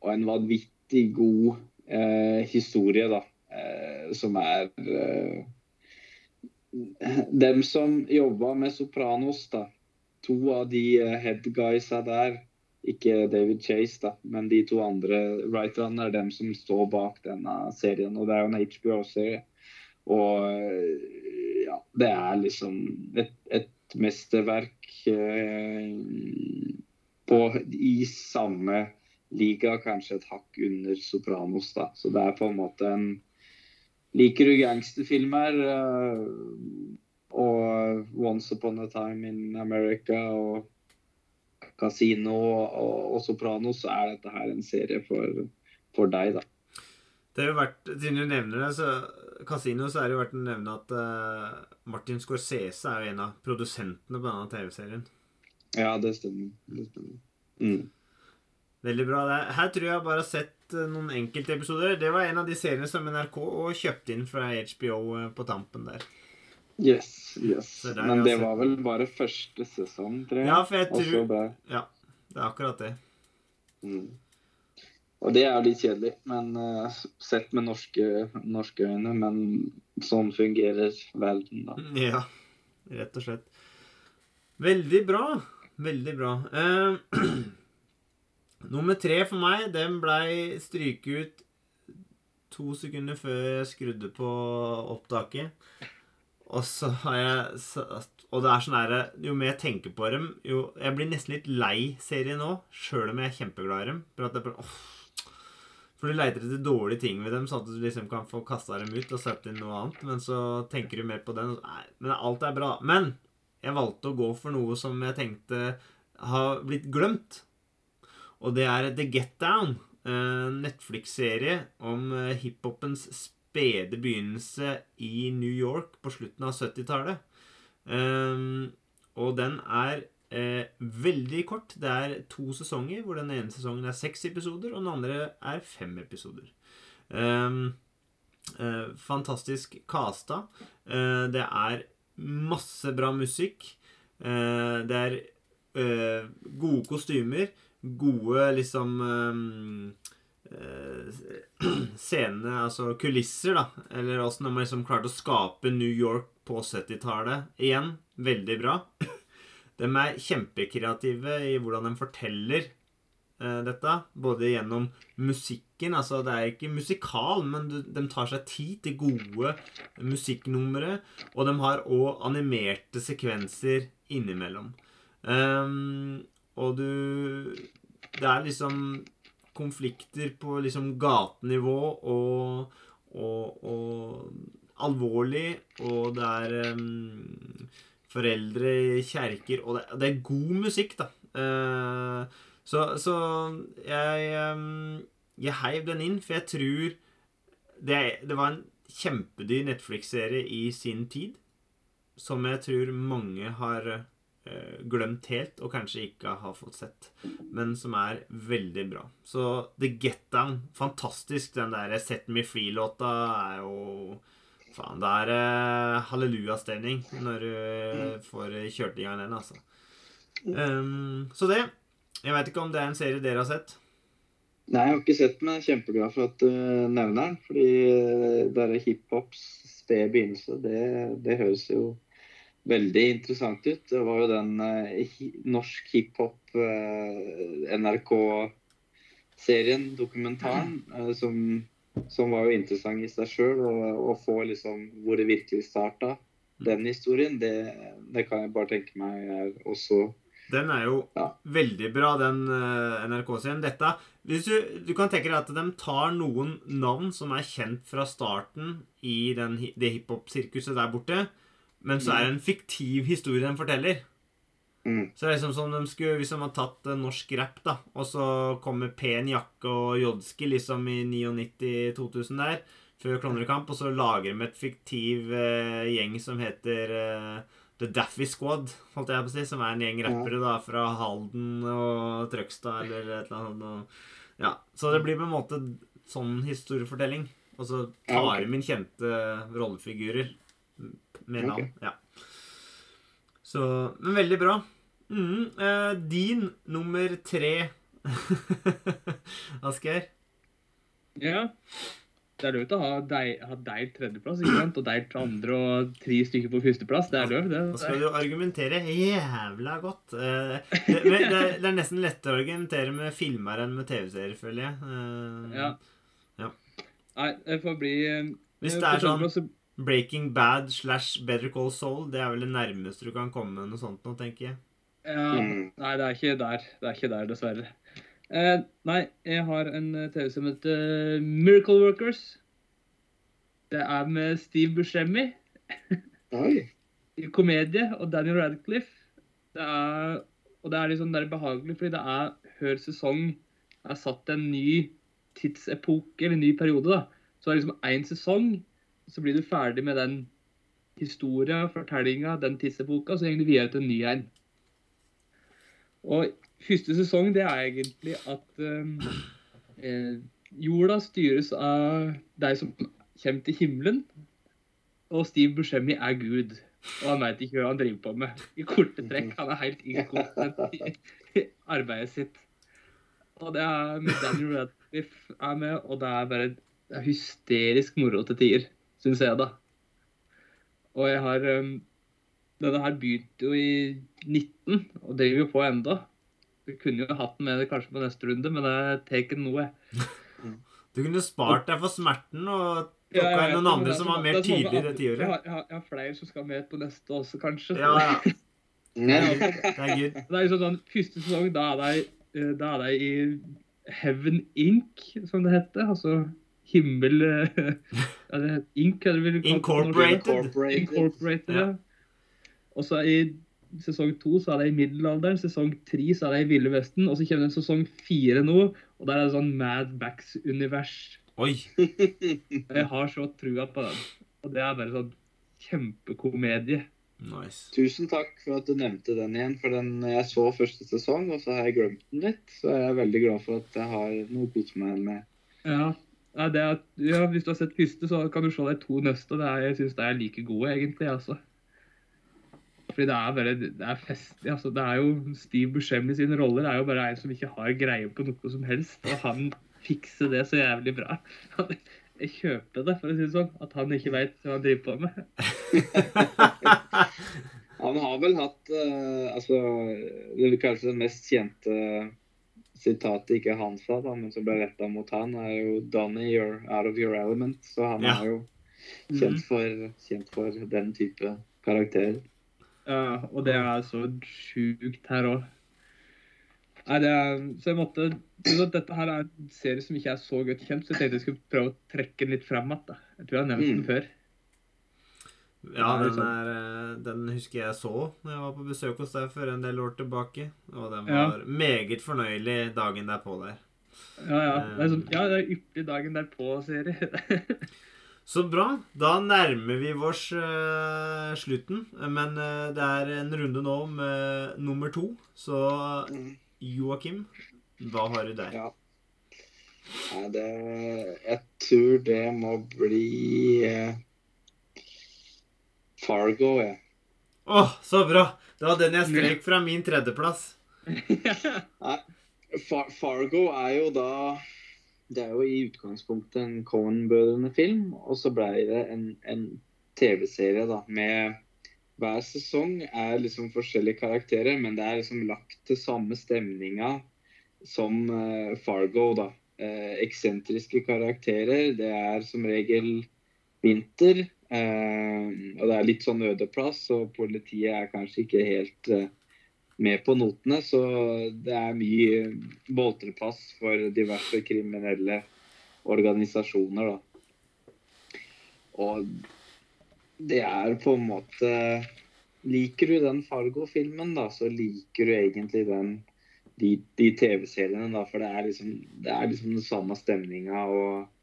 Og en vanvittig god eh, historie, da, eh, som er eh, Dem som jobba med Sopranos, da, to av de eh, head der, ikke David Chase, da, men de to andre writerne er dem som står bak denne serien. Og det er jo en HBO-serie. Og eh, ja, det er liksom et, et mesterverk eh, på, i samme liga, kanskje et hakk under Sopranos, da. Så det er på en måte en Liker du gangsterfilmer uh, og Once Upon a Time in America og Casino og, og Sopranos, så er dette her en serie for, for deg, da. Det har jo vært, Siden du nevner det, så Casino, så er det jo verdt å nevne at uh, Martin Scorsese er jo en av produsentene på denne TV-serien. Ja, det stemmer. Det stemmer. Mm. Veldig bra. Det. Her tror jeg bare har sett noen noen enkeltepisoder. Det var en av de seriene som NRK og kjøpte inn fra HBO eh, på tampen der. Yes, yes. Men det var vel bare første sesong, tror jeg. Ja, for jeg tror ble- Ja, det er akkurat det. Mm. Og det er litt kjedelig, men uh, sett med norske, norske øyne. Men sånn fungerer verden, da. Ja, rett og slett. Veldig bra. Veldig bra. Eh, nummer tre for meg, den blei stryket ut to sekunder før jeg skrudde på opptaket. Og så har jeg Og det er sånn herre Jo mer jeg tenker på dem, jo Jeg blir nesten litt lei serien nå, sjøl om jeg er kjempeglad i dem. For at er bare, oh, for du leiter etter dårlige ting ved dem, sånn at du liksom kan få kasta dem ut og satt inn noe annet. Men så tenker du mer på den. Nei, men alt er bra. Men jeg valgte å gå for noe som jeg tenkte har blitt glemt. Og det er The Get Down. En Netflix-serie om eh, hiphopens spede begynnelse i New York på slutten av 70-tallet. Um, og den er eh, veldig kort. Det er to sesonger, hvor den ene sesongen er seks episoder, og den andre er fem episoder. Um, eh, fantastisk casta. Eh, det er masse bra musikk. Eh, det er eh, gode kostymer. Gode liksom eh, eh, Scenene, altså kulisser, da. Eller åssen de har liksom klart å skape New York på 70-tallet igjen. Veldig bra. De er kjempekreative i hvordan de forteller eh, dette. Både gjennom musikken Altså, det er ikke musikal, men de tar seg tid til gode musikknumre. Og de har òg animerte sekvenser innimellom. Ehm, og du Det er liksom konflikter på liksom gatenivå og, og, og alvorlig, og det er um, foreldre i kjerker, og det, det, er god musikk, da. Uh, så, så jeg, um, jeg heiv den inn, for jeg tror det, det var en kjempedyr Netflix-serie i sin tid, som jeg tror mange har glemt helt, og kanskje ikke har fått sett, men som er veldig bra. Så The Get Down, fantastisk. Den der Set Me Free-låta er jo Faen, det er uh, hallelujastemning når du uh, får kjørt i gang den, altså. Um, så det. Jeg veit ikke om det er en serie dere har sett? Nei, jeg har ikke sett den, men jeg er kjempeglad for at du nevner den. Fordi det er hiphops spede begynnelse, det, det, høres jo veldig interessant ut. Det var jo den eh, norsk hiphop eh, NRK-serien, dokumentaren, eh, som, som, var jo interessant i seg sjøl. Å få liksom hvor det virkelig starta, den historien, det, det, kan jeg bare tenke meg også den er jo ja. veldig bra, den uh, NRK-serien. Dette hvis du, du, kan tenke deg at de tar noen navn som er kjent fra starten i den, det hiphop-sirkuset der borte, men så er det en fiktiv historie de forteller. Mm. Så det er liksom som de skulle, Hvis de hadde tatt uh, norsk rap, da, og så kommer Pen Jakke og Jodski liksom i 99-2000 der, før Klovnekamp, og så lager de et fiktiv uh, gjeng som heter uh, The Daffy Squad, holdt jeg på å si, som er en gjeng rappere da, fra Halden og Trøgstad eller et eller annet. Og, ja. Så det blir på en måte sånn historiefortelling. Og så tar de okay. kjente rollefigurer med navn. Okay. Ja. Så Men veldig bra. Mm, eh, din nummer tre, Asgeir? Ja. Det er lov å ha, deil, ha tredjeplass ikke sant? og deilt andre og tre stykker på førsteplass. Det er lov. det. Da skal du argumentere jævla godt. Eh, det, det, det, er nesten lettere å argumentere med filmer enn med TV-serier, føler jeg. Eh, ja. ja. Nei, det får bli eh, Hvis det er sånn Breaking Bad slash Better Call Soul, det er vel det nærmeste du kan komme med noe sånt nå, tenker jeg. Ja, Nei, det er ikke der. Det er ikke der, dessverre. Eh, nei, jeg har en eh, TV som heter uh, Miracle Workers. Det er med Steve Buscemi. I komedie. Og Daniel Radcliffe. Det er, og det er liksom det er behagelig, fordi det er hver sesong er satt en ny tidsepoke, eller en ny periode. da. Så det er liksom én sesong, så blir du ferdig med den historia, fortellinga, den tisseboka, så går du videre til en ny en. Og første sesong det er egentlig at um, eh, jorda styres av de som kommer til himmelen. Og Steve Buscemi er Gud. Og han veit ikke hva han driver på med. I korte trekk. Han er helt inkompetent i arbeidet sitt. Og det er med Daniel Radcliffe er med, og det er bare det er hysterisk moro til tider, syns jeg, da. Og jeg har um, Denne her begynte jo i 19, og driver jo på enda. Vi kunne jo hatt den med kanskje på neste runde, men det er taken noe. Du kunne spart deg for smerten og plukka ja, inn noen andre som var mer tidlig i det tiåret. Jeg, jeg, jeg, har flere som skal med på neste også, kanskje. Ja, ja. det er good. Det er liksom sånn, Første sesong, da er de, eh, da er de i Heaven Inc., som det heter. Altså himmel ja, det Inc. Incorporated. Incorporated, ja. Og så i sesong to så er det i middelalderen, sesong tre så er det i Ville Vesten, og så kommer det en sesong fire nå, og der er det sånn Mad Backs-univers. Oi! Jeg har så trua på den. Og det er bare sånn kjempekomedie. Nice. Tusen takk for at du nevnte den igjen, for den jeg så første sesong, og så har jeg glemt den litt. Så jeg er veldig glad for at jeg har noe å kose meg med. Ja, er, ja, hvis du har sett første, så kan du se de to neste. Det er, jeg syns de er like gode, egentlig. altså. Fordi det er bare det er festlig. altså det er jo Steve Buscemi sine roller er jo bare en som ikke har greie på noe som helst. Og han fikser det så jævlig bra. Jeg kjøper det, for å si det sånn. At han ikke veit hva han driver på med. han har vel hatt uh, altså det er kanskje den mest kjente sitatet ikke han sa, da, men som ble retta mot han, er jo 'Donny, you're out of your element'. Så han ja. er jo kjent mm. for, kjent for den type karakterer. Ja, og det er så sjukt her òg. Nei, det er, så jeg måtte så Dette her er en serie som ikke er så godt kjent, så jeg tenkte jeg skulle prøve å trekke den litt frem igjen. Jeg tror jeg har nevnt den Mm. før. Ja, den, sånn. er, eh, den husker jeg så når jeg var på besøk hos deg for en del år tilbake. Og den Ja. var meget fornøyelig dagen derpå der. Ja, ja. Det er, sånn, ja, det er ypperlig dagen derpå-serie. Så bra. Da nærmer vi oss uh, slutten. Men uh, det er en runde nå med nummer to. Så Mm. Joakim, hva har du der? Ja. Nei, det Jeg tror det må bli Fargo, ja. Åh, så bra! Det var den jeg strek fra min tredjeplass. Far Fargo er jo da Det er jo i utgangspunktet en Cohen-brødrene-film, og så ble det en, en TV-serie da, med Hver sesong er liksom forskjellige karakterer, men det er liksom lagt til samme stemninga som eh, Fargo, da. Eh, eksentriske karakterer. Det er som regel vinter. Eh, og det er litt sånn ødeplass, og politiet er kanskje ikke helt eh, med på notene, så det er mye boltreplass for diverse kriminelle organisasjoner, da. Og det er på en måte Liker du den Fargo-filmen, da, så liker du egentlig den, de, de TV-seriene, da. For det er liksom, det er liksom den samme stemninga og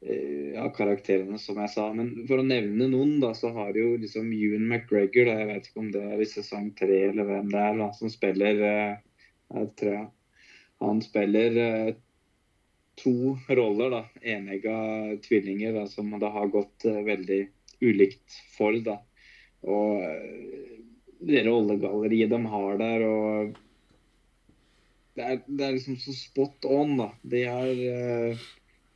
ja, karakterene, som jeg sa. Men for å nevne noen, da, så har jo liksom Ewan McGregor, da, jeg vet ikke om det er i sesong tre eller hvem det er, da, som spiller eh, jeg tror jeg, Han spiller eh, to roller, da. Enegga tvillinger, da, som det har gått eh, veldig ulikt for, da. Og eh, det rollegalleriet de har der, og det er, det er liksom så spot on, da. De har eh,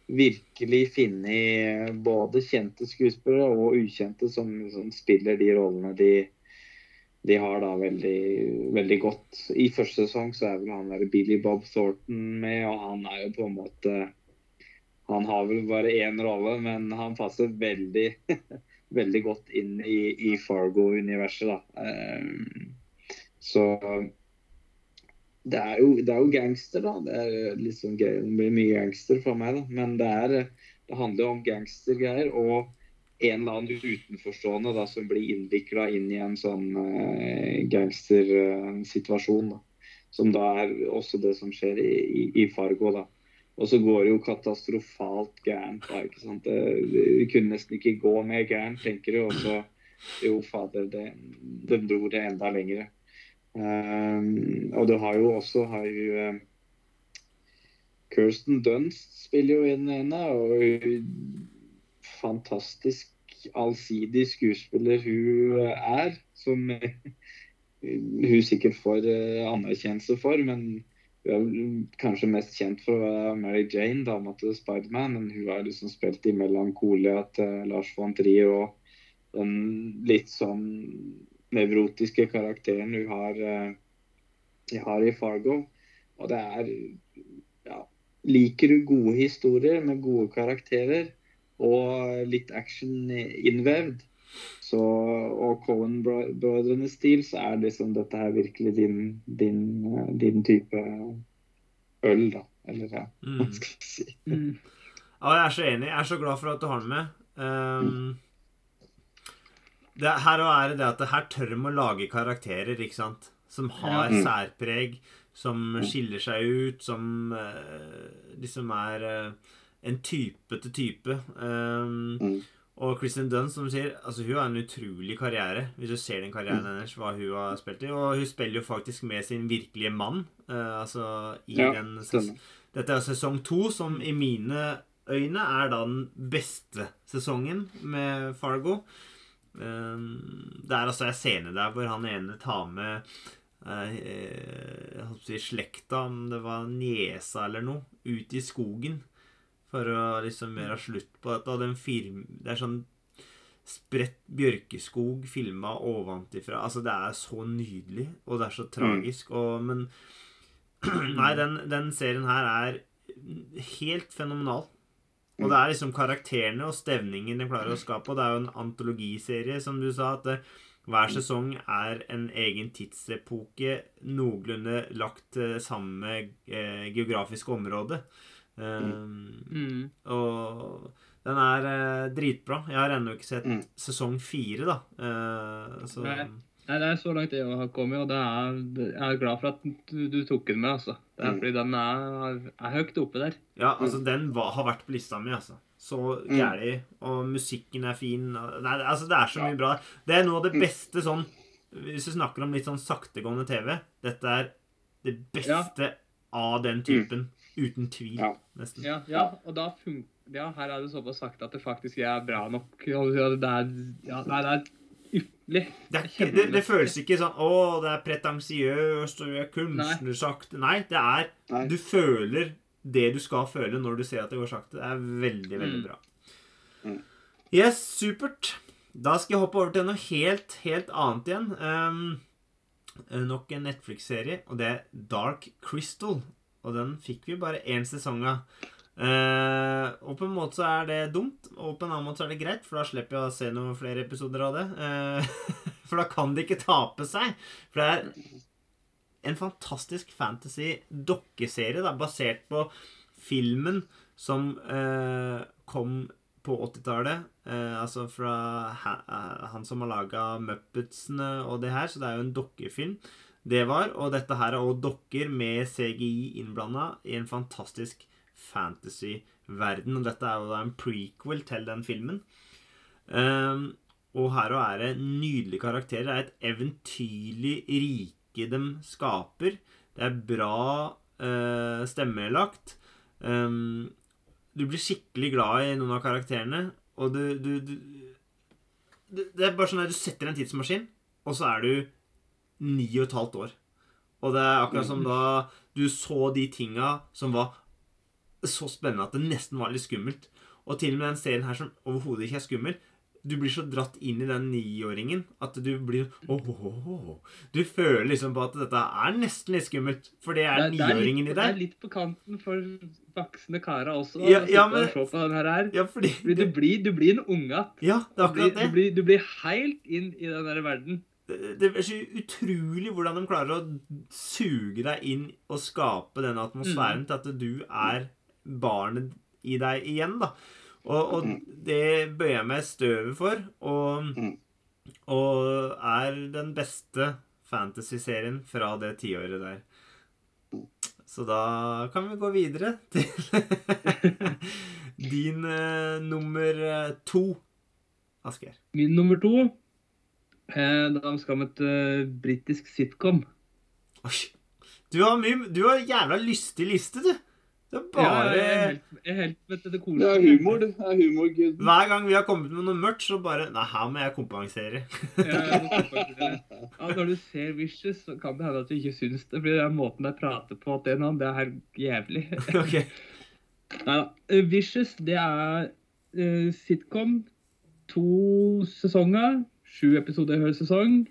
virkelig funnet både kjente skuespillere og ukjente som, som spiller de rollene de, de har da veldig, veldig godt. I første sesong så er vel han der Billy Bob Thornton med, og han er jo på en måte Han har vel bare én rolle, men han passer veldig veldig godt inn i, i Fargo-universet, da. Eh, så det er, jo, det er jo gangster, da. Det er litt sånn gøy. Det blir mye gangster for meg, da. Men det, er, det handler om gangstergreier og en eller annen utenforstående da, som blir innvikla inn i en sånn uh, gangstersituasjon. da. Som da er også det som skjer i, i, i Fargo, da. Og så går det jo katastrofalt gærent. da, ikke sant? Det, det, det kunne nesten ikke gå mer gærent, tenker du. Og så Jo, fader, det, de dro det enda lenger. Um, og du har jo også har jo, um, Kirsten Dunst spiller jo inn henne. Og fantastisk allsidig skuespiller hun er. Som hun sikkert får uh, anerkjennelse for. Men hun er kanskje mest kjent for Mary Jane, dama til Spiderman. Men hun har liksom spilt i Melankolia til Lars von Trier og den litt sånn nevrotiske karakteren hun har, uh, har i Fargo. Og det er ja, Liker du gode historier med gode karakterer og litt action innvevd, så, og Cohen-brødrenes stil, så er liksom dette her virkelig din, din, din type øl, da. Eller ja, hva skal jeg si. Mm. Ja, jeg er så enig. Jeg er så glad for at du har den med. Um, det, her er det det at det her tør de å lage karakterer, ikke sant? Som har Ja. særpreg, som skiller seg ut, som uh, liksom er uh, en type til type. Um, Mm. Og Kristin Dunn, som sier, altså hun har en utrolig karriere. Hvis du ser den karrieren hennes, hva hun har spilt i. Og hun spiller jo faktisk med sin virkelige mann. Uh, altså i Ja, den ses- Dette er sesong to, som i mine øyne er da den beste sesongen med Fargo. Um, det er altså en scene der hvor han ene tar med eh, si slekta, om det var niesa eller noe, ut i skogen for å liksom gjøre slutt på dette. Og den film, det er sånn spredt bjørkeskog filma ovenfra. Altså, det er så nydelig, og det er så tragisk. Og, men Nei, den, den serien her er helt fenomenal. Og det er liksom karakterene og stevningen de klarer å skape. Og det er jo en antologiserie, som du sa. at det, hver sesong er en egen tidsepoke noenlunde lagt til samme eh, geografiske område. Um, Mm. Og den er eh, dritbra. Jeg har ennå ikke sett Mm. sesong fire, da. Uh, så Nei. Nei, det er så langt jeg har kommet, og det er, jeg er glad for at du, du tok den med, altså. Det er Mm. fordi den er, er høyt oppe der. Ja, altså, den var, har vært på lista mi, altså. Så Mm. Og musikken er fin. Nei, altså, det er så Ja. mye bra. Det er noe av det Mm. beste sånn Hvis du snakker om litt sånn saktegående TV, dette er det beste av den typen. Uten tvil, Mm. Ja. nesten. Ja, ja og da funker ja, her er det såpass sagt at det faktisk er bra nok. og Det er, ja, nei, det er. Det, er, det, det føles ikke sånn Å, det er pretensiøst og vi er kunstnersakte. Nei, det er Nei. Du føler det du skal føle når du ser at det går sakte. Det er veldig, veldig Mm. bra. Mm. Yes, supert. Da skal jeg hoppe over til noe helt, helt annet igjen. Um, nok en Netflix-serie, og det er Dark Crystal. Og den fikk vi bare én sesong av. Eh, og på en måte så er det dumt, og på en annen måte så er det greit, for da slipper jeg å se noen flere episoder av det. Eh, for da kan det ikke tape seg. For det er en fantastisk fantasy-dokkeserie da, basert på filmen som eh, kom på 80-tallet. Eh, altså fra han som har laga Muppetsene og det her, så det er jo en dokkefilm. Det var, og dette her er også dokker med CGI innblanda i en fantastisk fantasy-verden. Og dette er jo da en prequel til den filmen. Um, og her òg er det nydelige karakterer. Det er et eventyrlig rike de skaper. Det er bra uh, stemmelagt. Um, du blir skikkelig glad i noen av karakterene, og du, du, du det, det er bare sånn at du setter en tidsmaskin, og så er du ni og et halvt år. Og det er akkurat som da du så de tinga som var så spennende at det nesten var litt skummelt. Og til og med den serien her som overhodet ikke er skummel, du blir så dratt inn i den niåringen at du blir oh, oh, oh, Du føler liksom på at dette er nesten litt skummelt, for det er niåringen i deg. det er litt på kanten for voksne karer også. Ja, ja, og men- se på den her. Ja, fordi du blir, du blir en unge. Ja, det er Du blir, du, blir, du blir helt inn i den der verden. Det det er så utrolig hvordan de klarer å suge deg inn og skape den atmosfæren til at du er barnet i deg igjen, da. Og, og det bøyer jeg meg støvet for, og, Mm. og er den beste fantasy-serien fra det tiåret der. Så da kan vi gå videre til din uh, nummer eh, to, Asgeir. Min nummer to eh, Da skal vi til uh, britisk sitcom. Oi. Du har mye Du har jævla lystig liste, du. Det er Ja, bare er helt, jeg er helt vet du, det Det er humor, det. Er humorgud. Hver gang vi har kommet med noe mørkt, så bare Nei, her må jeg kompensere. Ja, ja, er ja, når du ser Vicious, så kan det hende at du ikke syns det. Fordi den måten jeg prater på, at det er, noe, det er helt jævlig. ok. Nei da. Eh, Vicious, det er uh, sitcom. To sesonger. Sju episoder hver sesong.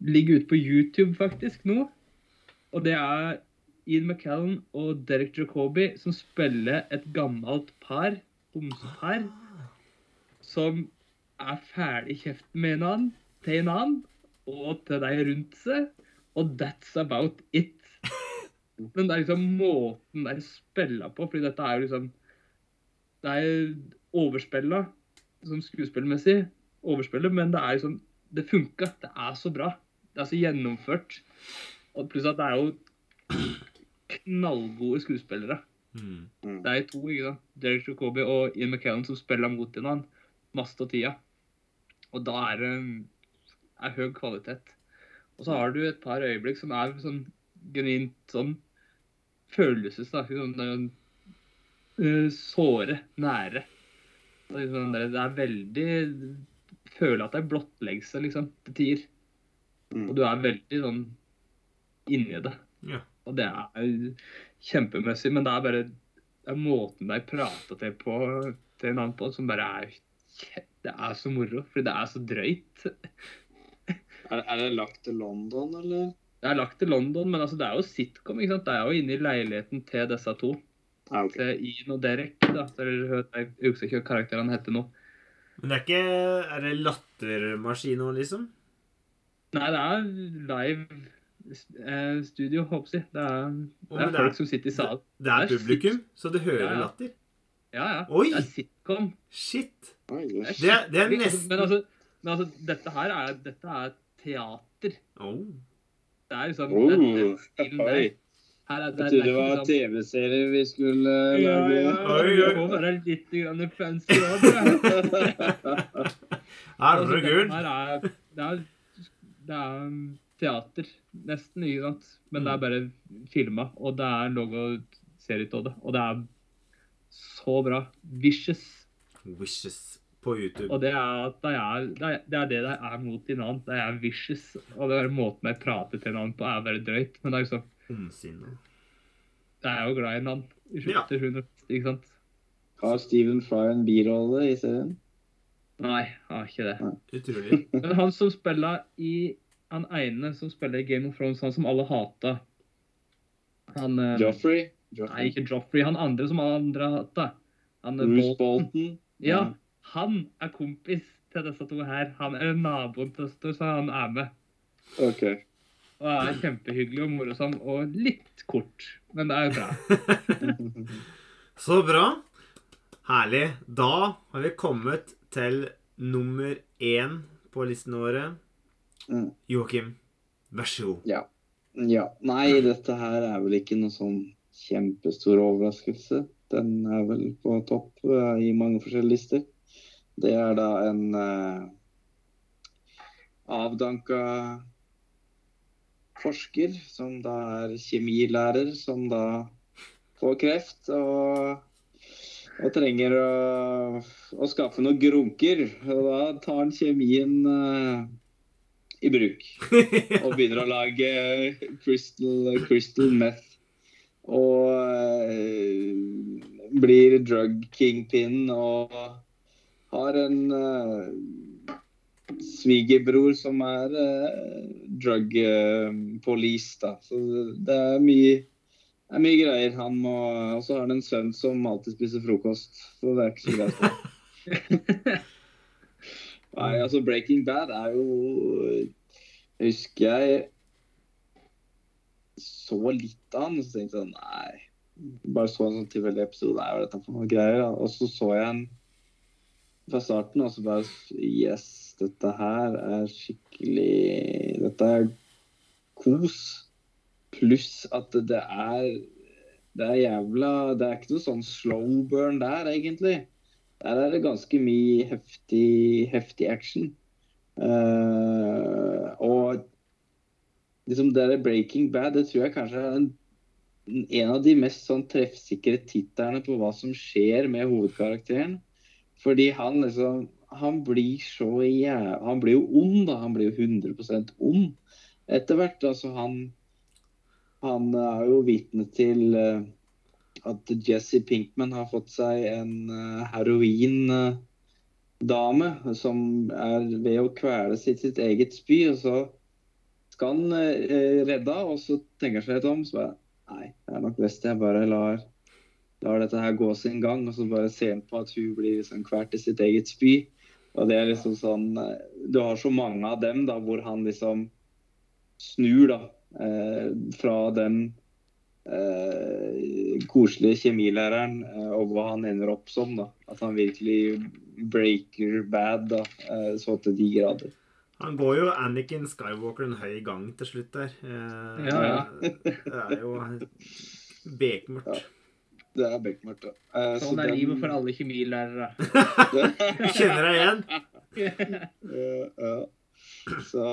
Ligger ute på YouTube faktisk nå. Og det er Ian McCallan og Derek Jacobi som spiller et gammelt par, homsepar, som er ferdig i kjeften med en annen, til en annen, og til de rundt seg. Og that's about it. Men det er liksom måten de spiller på, fordi dette er jo liksom Det er overspilla som skuespillermessig, overspillet, men det er liksom Det funka. Det er så bra. Det er så gjennomført. Og pluss at det er jo knallgode skuespillere. Mm. Det er to, ikke sant? Derek Jacobi og Ian McKellen som spiller mot hverandre masse av tida. Og da er det er høy kvalitet. Og så har du et par øyeblikk som er sånn genuint sånn følelses... da, sånn, eh, såre, nære. Det er, sånn, det er veldig Føler at det er blottleggelse, liksom, til tider. Mm. Og du er veldig sånn inni det. Ja. Og det er kjempemessig, men det er bare det er måten de prater til på til en annen på, som bare er Det er så moro, fordi det er så drøyt. Er, er det lagt til London, eller? Det er lagt til London, men altså, det er jo sitcom. ikke sant? Det er jo inne i leiligheten til disse to. Ah, okay. Til Ian og Derek. da. Så Jeg husker ikke hva karakterene heter nå. Men det er ikke Er det lattermaskin nå, liksom? Nei, det er live studio, håper jeg. Det er, det er det er- folk som sitter i salen. Det er Det er publikum, så du hører Ja, ja. latter. Ja, ja. Oi! Det er sitcom. Shit. Oi, Det er. Det er, det er nesten Men altså, men altså dette her er, dette er teater. oh. Det er liksom Oh, det. Her er, Jeg det, jeg trodde det var TV-serier vi skulle eh, Ja, lage. ja. Oi, oi. Være litt grann fancy òg. Herregud. Her er, det, er, det er teater, nesten, ikke sant? Men det er bare filma, og det er logo serie av det. Og det er så bra. Vicious. Wishes på YouTube. Og det er at det er det er det er det det er mot annen. Det er vicious. Og det er måten jeg prater til en annen på, er veldig drøyt. Men det er liksom Omsinne. Jeg er jo glad i en annen. i Ja. til sjuende Ikke sant? Har Stephen Fry en birolle i serien? Nei, jeg har ikke det. Utrolig. Men han som spiller i Han ene som spiller i Game of Thrones, han som alle hata Han eh, Joffrey? Nei, ikke Joffrey. Han andre som alle andre hata. Han er Bruce Bolton. Bolton? Ja, han er kompis til disse to her. Han er naboen til to, så han er med. OK. Og er kjempehyggelig og morsom og litt kort. Men det er jo bra. Så bra. Herlig. Da har vi kommet til nummer én på listen våre. Mm. Joakim, vær så god. Ja. ja. Nei, dette her er vel ikke noe sånn kjempestor overraskelse. Den er vel på topp uh, i mange forskjellige lister. Det er da en uh, avdanka forsker som da er kjemilærer, som da får kreft og, og trenger å, å skaffe noen grunker. Og da tar han kjemien eh, i bruk og begynner å lage crystal, crystal meth. Og uh, blir drug kingpin og har en uh, svigerbror som er uh, drug eh, police, da. Så det er mye, er mye greier. Han må, og så har han en sønn som alltid spiser frokost, så det er ikke så greit. Nei, altså Breaking Bad er jo Jeg husker jeg så litt av den, og så tenkte jeg Nei. Bare så en sånn tilfeldig episode. Nei, hva er dette for noe greier? Da? Og så så jeg den fra starten, og så bare Yes, dette her er skikkelig Dette er kos. Pluss at det er Det er jævla Det er ikke noe sånn slow burn der, egentlig. Der er det ganske mye heftig, heftig action. Uh, og liksom det der Breaking Bad, det tror jeg kanskje er en, en av de mest sånn treffsikre titterne på hva som skjer med hovedkarakteren. Fordi han liksom Han blir så jæv... Han blir jo ond, da. Han blir jo 100% ond etter hvert. Altså, han Han er jo vitne til eh, at Jesse Pinkman har fått seg en uh, heroindame som er ved å kvele sitt, sitt eget spy. Og så skal han eh, redde og så tenker han seg litt om. Så bare Nei, det er nok best jeg bare lar, lar dette her gå sin gang. Og så bare ser han på at hun blir liksom kvalt i sitt eget spy. Og det er liksom sånn eh, Du har så mange av dem da, hvor han liksom snur, da. Eh, fra den eh, koselige kjemilæreren eh, og hva han ender opp som. da. At han virkelig breaker bad da, eh, så til de grader. Han går jo Anakin Skywalker en høy gang til slutt der. Eh, Ja, ja. Det er jo bekmørkt. Det er bekmørkt, ja. Eh, så Sånn er den- livet for alle kjemilærere. Du Kjenner deg igjen? Ja, ja. Så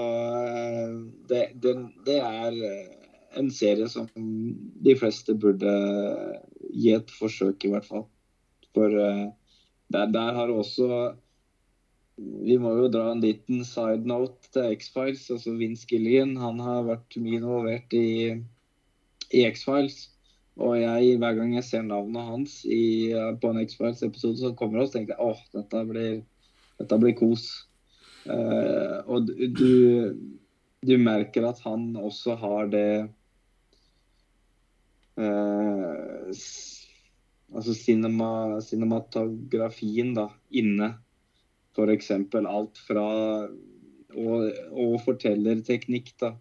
det, det, det er eh, en serie som de fleste burde gi et forsøk, i hvert fall. For eh, der, der har også Vi må jo dra en liten side note til X-Files. altså Vince Gilligan han har vært mye involvert i, i X-Files. Og jeg, hver gang jeg ser navnet hans i, på en X-Files-episode som kommer oss, tenker jeg åh, dette blir, dette blir kos. Uh, og du, du merker at han også har det eh, Altså cinema, cinematografien da, inne. Eksempel alt fra og, og fortellerteknikk, da.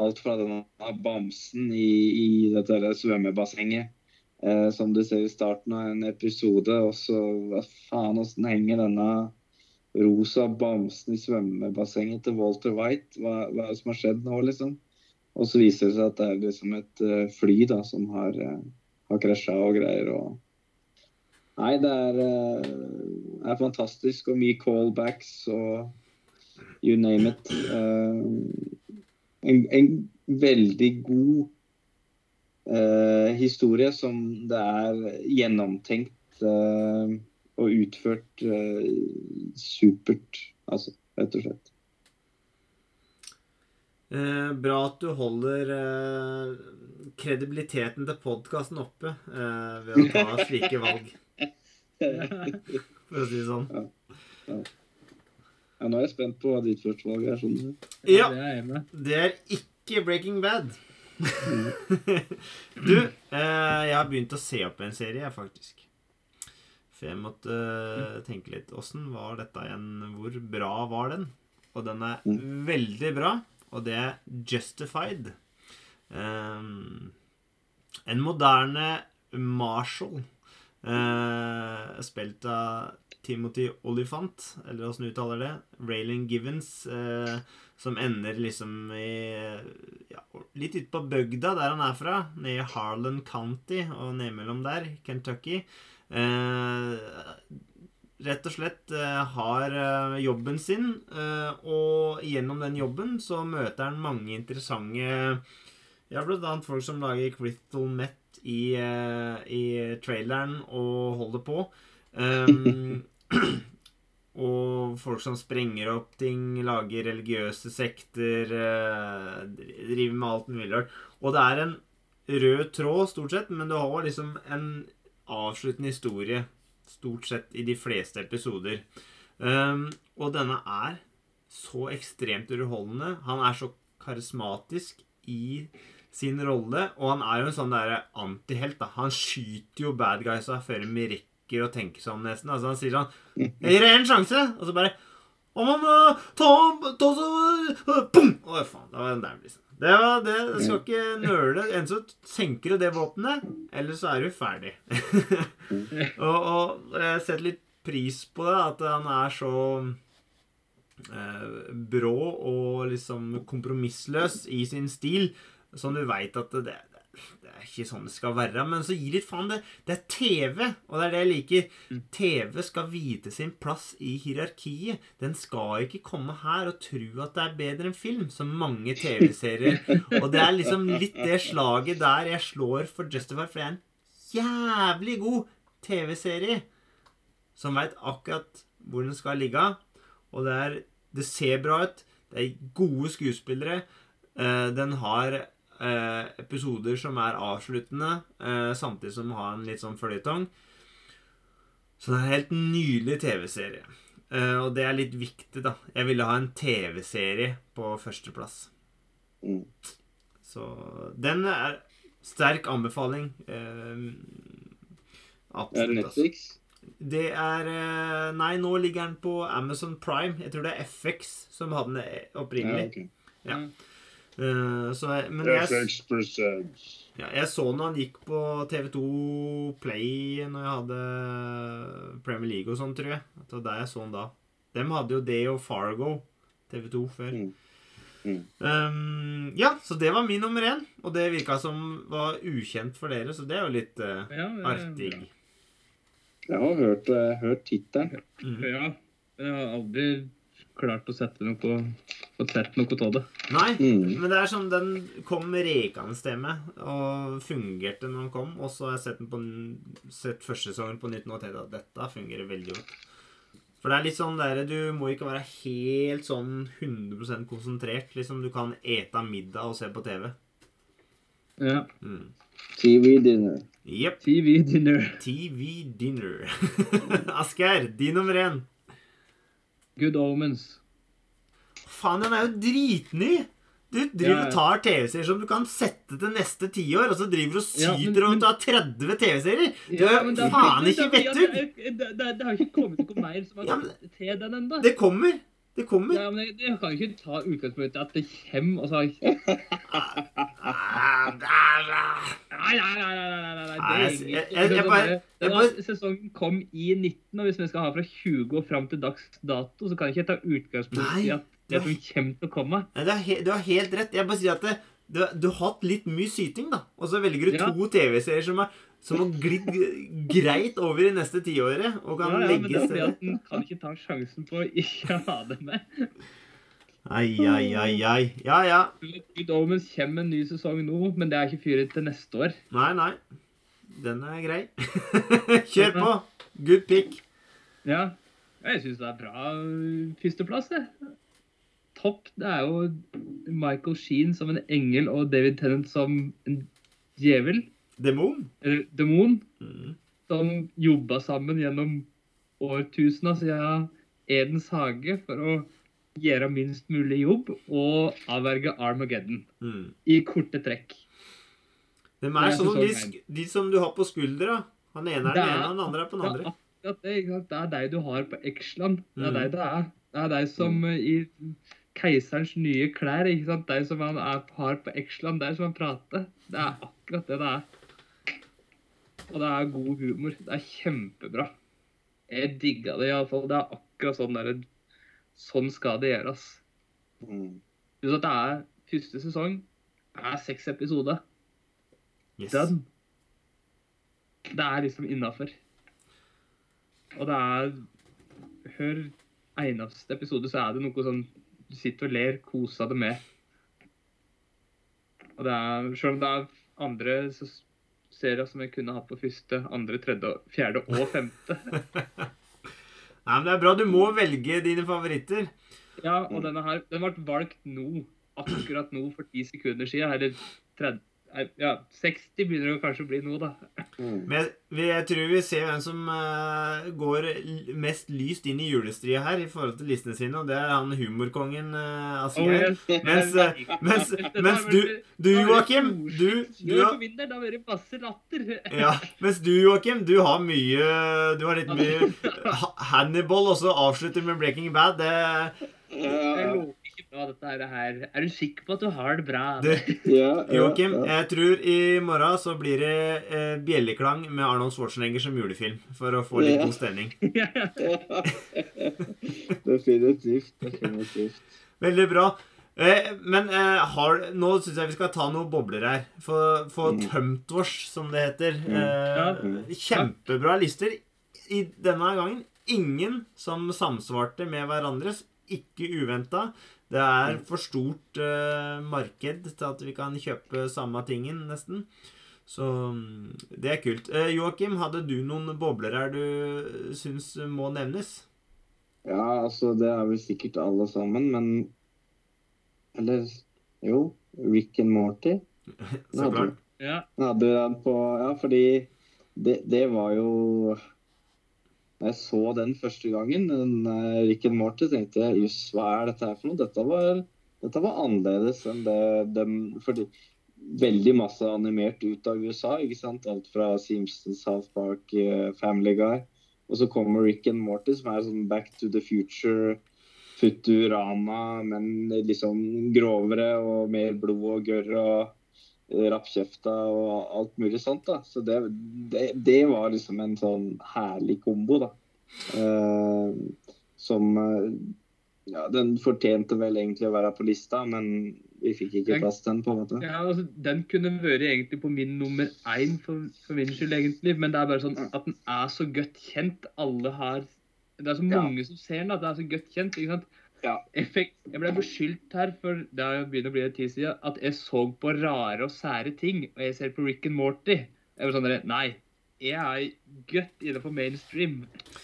Alt fra denne bamsen i, i dette svømmebassenget, eh, som du ser i starten av en episode. Og så hva faen, åssen henger denne rosa bamsen i svømmebassenget til Walter White? Hva, hva er det som har skjedd nå, liksom? Og så viser det seg at det er liksom et eh, fly da, som har, uh, har krasja og greier. og Nei, det er, uh, er fantastisk. Og mye callbacks og you name it. Uh, en, en, veldig god uh, historie som det er gjennomtenkt uh, og utført supert, altså, rett og slett. Bra at du holder kredibiliteten til podkasten oppe ved å ta slike valg. For å si det sånn. Ja. Ja. Ja, nå er jeg spent på hva ditt første valg er. Sånn. Ja, det er det er ikke Breaking Bad. du, eh, jeg har begynt å se opp en serie, jeg, faktisk. For jeg måtte eh, tenke litt. Åssen var dette igjen? Hvor bra var den? Og den er veldig bra, og det er Justified. Um, en moderne Marshall, uh, spilt av Timothy Olifant, eller åssen uttaler det. Raylan Givens, uh, som ender liksom i ja, Litt ute på bygda, der han er fra. Nede i Harlan County og nedimellom der, Kentucky. Eh, rett og slett eh, har eh, jobben sin, eh, og gjennom den jobben så møter han mange interessante Ja, blant annet folk som lager Crystal Met i, i traileren og holder på. Um, og folk som sprenger opp ting, lager religiøse sekter, driver med alt mulig rart. Og det er en rød tråd, stort sett, men du har liksom en avsluttende historie stort sett i de fleste episoder. Um, og denne er så ekstremt underholdende. Han er så karismatisk i sin rolle, og han er jo en sånn derre antihelt. da. Han skyter jo bad guys av før de rekker å tenke seg om, nesten. Altså Han sier sånn 'Jeg gir deg en sjanse', og så bare Om han må ta, ta så Bom! Å, faen. Da var den der, liksom. Det, var, det, det skal ikke nøle. Enten så senker du det våpenet, eller så er du ferdig. og, og jeg setter litt pris på det, at han er så eh, brå og liksom kompromissløs i sin stil, som du veit at det, det er ikke sånn det skal være. Men så gir litt faen. Det, det er TV, og det er det jeg liker. TV skal vite sin plass i hierarkiet. Den skal ikke komme her og tro at det er bedre enn film, som mange TV-serier. Og det er liksom litt det slaget der jeg slår for Justified, for det er en jævlig god TV-serie som veit akkurat hvor den skal ligge. Og det, er, det ser bra ut. Det er gode skuespillere. Eh, den har eh, episoder som er avsluttende, eh, samtidig som har en litt sånn føljetong. Så det er en helt nydelig TV-serie. Eh, og det er litt viktig, da. Jeg ville ha en TV-serie på førsteplass. Mm. Så den er sterk anbefaling. Eh, Er det absolutt. altså. Netflix? Det er eh, Nei, nå ligger den på Amazon Prime. Jeg tror det er FX som hadde den opprinnelig. Ja, okay. ok. Ja. Eh, så, jeg- men jeg, ja, jeg så når han gikk på TV2 Play når jeg hadde Premier League og sånn, tror jeg. Det var der jeg så han da. Dem hadde jo det og Fargo, TV2, før. Mm. Mm. Um, ja, så det var min nummer én. Og det virka som var ukjent for dere, så det er jo litt uh, Ja, det- artig. Jeg har hørt, uh, hørt tittelen. Mm. Ja. Jeg har aldri klart å sette noe på Fått sett noe av det. Nei, Mm. men det er sånn den kom rekende til meg, og fungerte når den kom. Og så har jeg sett, den på, sett første sesongen på nytt nå og tenkt at dette fungerer veldig godt. For det er litt sånn der, Du må ikke være helt sånn 100% konsentrert. liksom Du kan ete middag og se på TV. Ja. Mm. TV Dinner. Jepp. TV Dinner. TV Dinner. Asgeir, din nummer én. Good Omens. Faen, den er jo dritny! Du driver Ja, ja. og tar TV-serier som du kan sette til neste tiår, og så driver du og Ja, men- syter om men- at du har 30 TV-serier! Du Ja, er men det faen ikke vettug! Det, det, det har ikke kommet noe mer som har Ja, men- til den ennå. Det kommer! Det kommer. Ja, men jeg, kan ikke ta utgangspunkt i at det kommer og så. Nei, nei, nei, nei, nei, nei, nei. Nei, bare- Sesongen kom i 19, og hvis vi skal ha fra 20 og fram til dags dato, så kan jeg ikke ta utgangspunkt i at det som kommer til å komme. Nei, du har helt rett. Jeg bare sier at det, du, du har hatt litt mye syting, da. Og så velger du Ja. to TV-serier som er, som har glidd greit over i neste tiåret, og kan Ja, ja, men det er legges at en kan ikke ta sjansen på å ikke ha det med. Ai, ai, ai, ai. Ja, ja. Good Omens kommer en ny sesong nå, men det er ikke fyret til neste år. Nei, nei. Den er grei. Kjør på. Good pick. Ja, jeg syns det er bra øh, førsteplass, det. Topp. Det er jo Michael Sheen som en engel og David Tennant som en djevel. Demon. Eller demon. Mm. Som jobba sammen gjennom årtusener siden Edens hage for å gjøre minst mulig jobb og avverge Armageddon. Mm. I korte trekk. De er er sånn som de, de som du har på skuldra. Han ene er den er ene, den andre er på den andre. er det. ikke? Det er deg du har på Eksland. Det er Mm. deg det er. Det er deg som eh, i keiserens nye klær. ikke sant? Det som han er, har på Eksland, der som han prater. Det er akkurat det det er. Og det er god humor. Det er kjempebra. Jeg digga det iallfall. Det er akkurat sånn der Sånn skal det gjøres. Mm. Det er første sesong Det er seks episoder. Yes. Den. Det er liksom innafor. Og det er Hør eneste episode, så er det noe sånn Du sitter og ler, koser deg med. Og det er Selv om det er andre serier som jeg kunne hatt på første, andre, tredje, fjerde og femte. Nei, men det er bra. Du må velge dine favoritter. Ja, og denne her Den ble valgt nå. Akkurat nå for ti sekunder siden. Eller 30 nei, Ja, 60 begynner det kanskje å bli nå, da. Mm. Men jeg, tror vi ser hvem som eh, går mest lyst inn i julestria her i forhold til listene sine, og det er han humorkongen uh, Asgeir. Mens, eh, mens, mens du, du Joakim du, du, Jo, har- masse latter. ja, Mens du, Joakim, du har mye Du har litt mye Hannibal, Hannibal også avslutter med Breaking Bad. Det, Ja, Jeg dette er her. Er du sikker på at du har det bra? Du, Joakim, jeg tror i morgen så blir det eh, bjelleklang med Arnold Schwarzenegger som julefilm. For å få litt god stemning. Definitivt. Definitivt. Veldig bra. Eh, men eh, har, nå syns jeg vi skal ta noen bobler her. Få få Mm. tømt oss, som det heter. Mm. Eh, kjempebra lister. I denne gangen ingen som samsvarte med hverandres. Ikke uventa. Det er for stort uh, marked til at vi kan kjøpe samme tingen, nesten. Så mm, det er kult. Uh, Joakim, hadde du noen bobler her du syns må nevnes? Ja, altså, det er vel sikkert alle sammen, men Eller jo. Rick and Morty. Så klart. Ja. Hadde den på Ja, fordi det, det var jo Da jeg så den første gangen, den eh, Rick and Morty, tenkte jeg jøss, hva er dette her for noe? Dette var, dette var annerledes enn det de Fordi veldig masse animert ut av USA, ikke sant? Alt fra Simpsons, South Park, eh, Family Guy. Og så kommer Rick and Morty, som er sånn Back to the Future, Futurama, men liksom grovere og mer blod og gørr og rappkjefta og alt mulig sånt. da. Så det, det, det var liksom en sånn herlig kombo, da. Eh, som eh, Ja, den fortjente vel egentlig å være på lista, men vi fikk ikke plass til den, på en måte. ja, altså, Den kunne vært egentlig på min nummer én for, for min skyld, egentlig. Men det er bare sånn at den er så godt kjent. Alle har Det er så Ja. mange som ser den, at det er så godt kjent. ikke sant? Ja. Jeg, fikk, jeg ble beskyldt her for det har jo begynt å bli en tid siden, at jeg så på rare og sære ting. Og jeg ser på Rick and Morty. Jeg var sånn Nei, jeg er godt innenfor mainstream.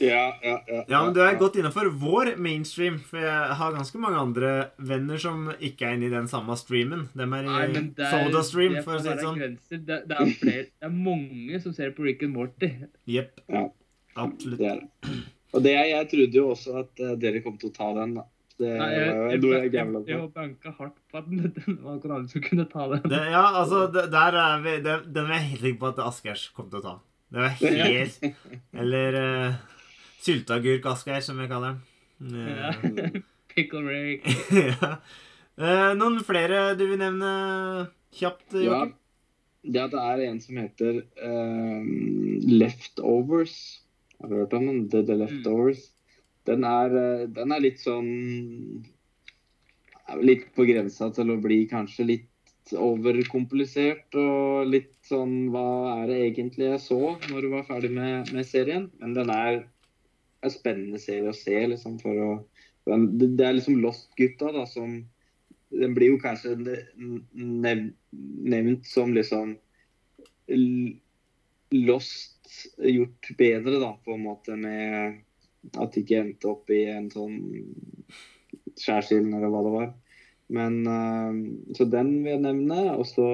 Ja, ja, ja. Ja, men du er godt innenfor vår mainstream, for jeg har ganske mange andre venner som ikke er inne i den samme streamen. De er i Nei, det er, for å si det sånn. grenser. Det, det, er flere, det er mange som ser på Rick and Morty. Jepp. Ja. Absolutt. Det er det. Og det, jeg trodde jo også at eh, dere kom til å ta den, da. Det Nei, var jeg, jeg, jeg, jeg jeg, banka hardt på at den det var noen andre som kunne ta den. Det, ja, altså, det, der er vi det, Den er jeg helt sikker på at Asgeirs kom til å ta. Det var helt Eller uh, sylteagurk Asgeir, som jeg kaller den. Ja. Eh, Pickle rake. ja. Uh, noen flere du vil nevne kjapt, Ja. Det at det er en som heter uh, Leftovers. Har du hørt om den? The, The Leftovers. Den er, eh, den er litt sånn Litt på grensa til å bli kanskje litt overkomplisert og litt sånn Hva er det egentlig jeg så når du var ferdig med, med serien? Men den er en spennende serie å se, liksom, for å den, Det er liksom Lost-gutta, da, som Den blir jo kanskje nev, nevnt som liksom Lost gjort bedre, da, på en måte, med at det ikke endte opp i en sånn skjærsilden, eller hva det var. Men uh, Så den vil jeg nevne. Og så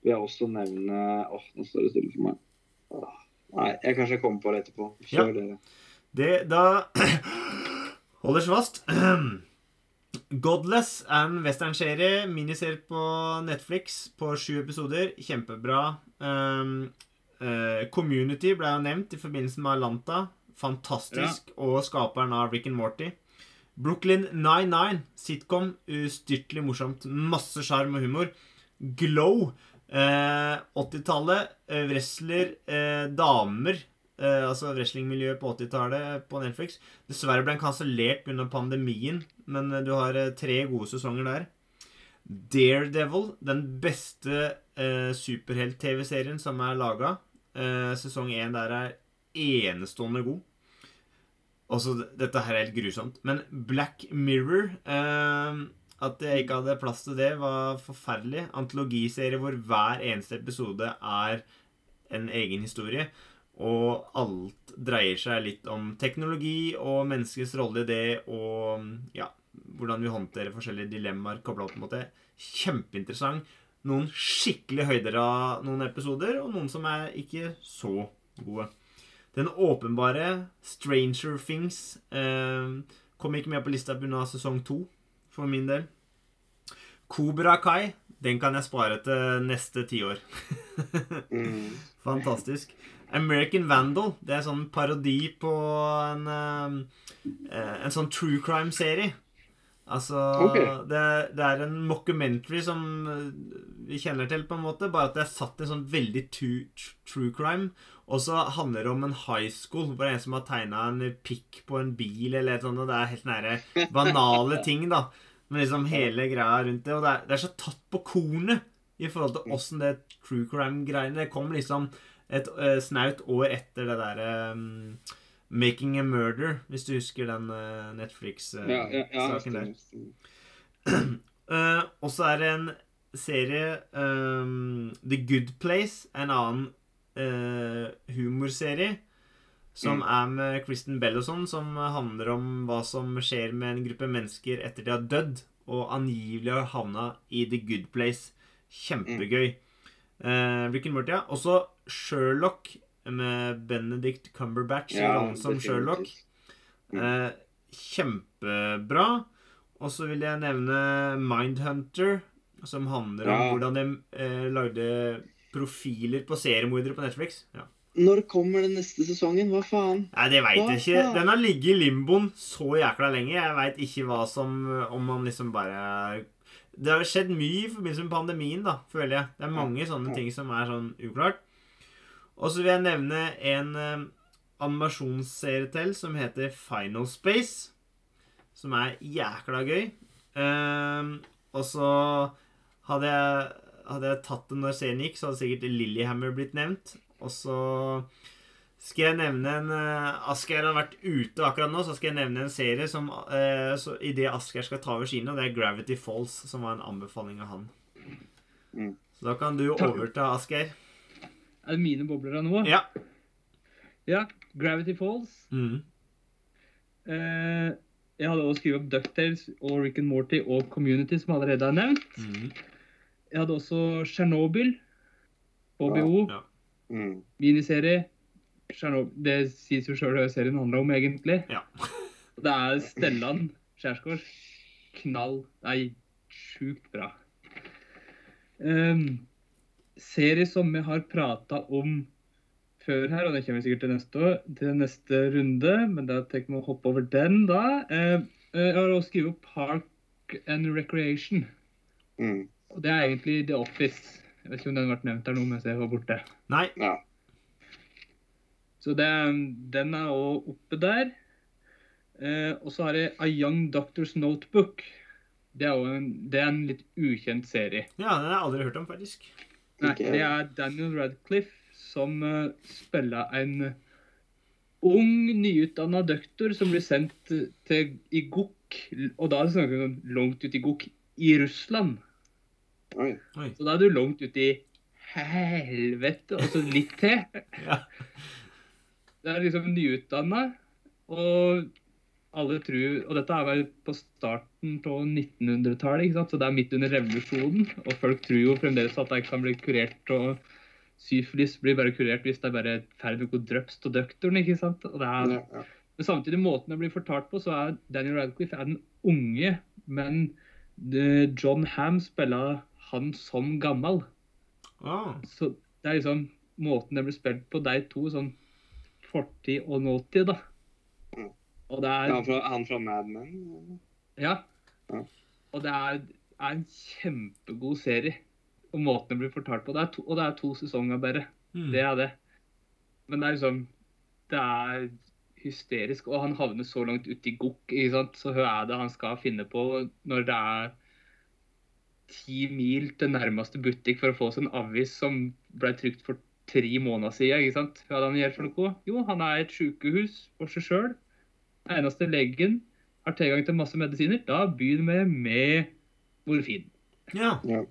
vil jeg også nevne Åh, nå står det stille for meg. Oh, nei, jeg kanskje kommer på det etterpå. Kjør Ja. dere. Det, da holder fast. Godless er en westernserie, miniserie på Netflix på sju episoder. Kjempebra. Um, uh, Community ble jo nevnt i forbindelse med Alanta. Fantastisk. Og skaperen av Rick and Morty. Brooklyn 99, sitcom. Ustyrtelig morsomt. Masse sjarm og humor. Glow. Eh, 80-tallet. Eh, wrestler. Eh, damer. Eh, altså wrestlingmiljøet på 80-tallet på Netflix. Dessverre ble den kansellert pga. pandemien, men eh, du har eh, tre gode sesonger der. Daredevil, den beste superhelt-TV-serien som er laga. Eh, sesong én der er enestående god. Altså, dette her er helt grusomt. Men Black Mirror eh, At jeg ikke hadde plass til det, var forferdelig. Antologiserie hvor hver eneste episode er en egen historie. Og alt dreier seg litt om teknologi og menneskets rolle i det, og ja, hvordan vi håndterer forskjellige dilemmaer kobla opp mot det. Kjempeinteressant. Noen skikkelig høyder av noen episoder, og noen som er ikke så gode. Den åpenbare Stranger Things eh, kom ikke med på lista pga. sesong to, for min del. Kobra Kai, den kan jeg spare til neste tiår. Mm. Fantastisk. American Vandal, det er sånn parodi på en, eh, en sånn true crime-serie. Altså okay. det, det er en mockumentary som eh, vi kjenner til, på en måte. Bare at det er satt i en sånn veldig true, true crime. Og så handler det om en high school hvor det er en som har tegna en pikk på en bil eller et sånt. Og det er helt nære banale ting, da. Men liksom hele greia rundt det. Og det er, det er så tatt på kornet i forhold til åssen det true crime-greiene Det kom liksom et uh, snaut år etter det derre um, Making a Murder, hvis du husker den uh, Netflix-saken Ja, ja, ja, der. Eh, og så er det en serie um, The Good Place, en annen uh, humorserie. Som Mm. er med Kristen Bell og sånn, som handler om hva som skjer med en gruppe mennesker etter de har dødd, og angivelig har havna i The Good Place. Kjempegøy. Eh, Rick and Morty, ja. Også Sherlock med Benedict Cumberbatch i rollen som Sherlock. Mm. Eh, kjempebra. Og så vil jeg nevne Mindhunter, som handler om Ja. hvordan de eh, lagde profiler på seriemordere på Netflix. Ja. Når kommer den neste sesongen? Hva faen? Nei, det veit jeg ikke. faen? Den har ligget i limboen så jækla lenge. Jeg veit ikke hva som Om man liksom bare Det har skjedd mye i forbindelse med pandemien, da, føler jeg. Det er mange sånne ting som er sånn uklart. Og så vil jeg nevne en eh, animasjonsserie til som heter Final Space. Som er jækla gøy. Ehm, og så hadde jeg, hadde jeg tatt den når serien gikk, så hadde sikkert Lillyhammer blitt nevnt. Og så skal jeg nevne en uh, Asgeir har vært ute akkurat nå, så skal jeg nevne en serie som uh, så Idet Asgeir skal ta over skiene, og det er Gravity Falls, som var en anbefaling av han. Mm. Så da kan du overta, Asgeir. Er det mine bobler av nå? Ja. Ja, Gravity Falls. Mm. Eh, jeg hadde også skrevet opp Ducktales og Rick and Morty og Community, som allerede er nevnt. Mm. Jeg hadde også Tsjernobyl. HBO, Ja. Mm. miniserie. Chernobyl, det sies jo sjøl hva serien handler om, egentlig. Ja. Det er Stellan Skjærsgård. Knall. Nei, sjukt bra. Um, serie som vi har prata om før her, og det kommer vi sikkert til neste, år, til neste runde, men da tenker vi å hoppe over den, da. Eh, Eh, Jeg har også skrevet opp Park and Recreation. Mm. Og det er egentlig The Office. Jeg vet ikke om den ble nevnt her nå mens jeg var borte. Nei. Ja. Så det, den er òg oppe der. Eh, og så har jeg A Young Doctor's Notebook. Det er, en, det er en litt ukjent serie. Ja, den har jeg aldri hørt om, faktisk. Nei, det er Daniel Radcliffe som uh, spiller en ung, nyutdanna doktor som blir sendt eh, til i Gok, og da er det snakk om langt ute i Gok, i Russland. Oi. Oi. Så da er du langt ute i helvete, og så litt til. Ja. Det er liksom nyutdanna, og alle tror Og dette er vel på starten på 1900-tallet, ikke sant? så det er midt under revolusjonen. Og folk tror jo fremdeles at de kan bli kurert, og syfilis blir bare kurert hvis det er bare å gå drøpst av doktoren, ikke sant. Og det er, Ja, ja. men samtidig, måten det blir fortalt på, så er Daniel Radcliffe er den unge, men eh, John Ham spiller han som gammel. Ah. Så det er liksom måten det blir spilt på, de to, sånn fortid og nåtid, da. Og det Er han fra, han fra Mad Men? Ja. Ja. Og det er, er en kjempegod serie. Og måten det blir fortalt på. Det er to, og det er to sesonger bare. mm. Det er det. Men det er liksom Det er hysterisk. Og han havner så langt ute i gokk, ikke sant. Så hva er det han skal finne på når det er ti mil til nærmeste butikk for å få seg en avis som ble trykt for tre måneder siden, ikke sant. Hva er det han gjør for noe? Jo, han er i et sykehus for seg sjøl. Eneste legen har tilgang til masse medisiner. Da begynner vi med morfin. Ja. Ja.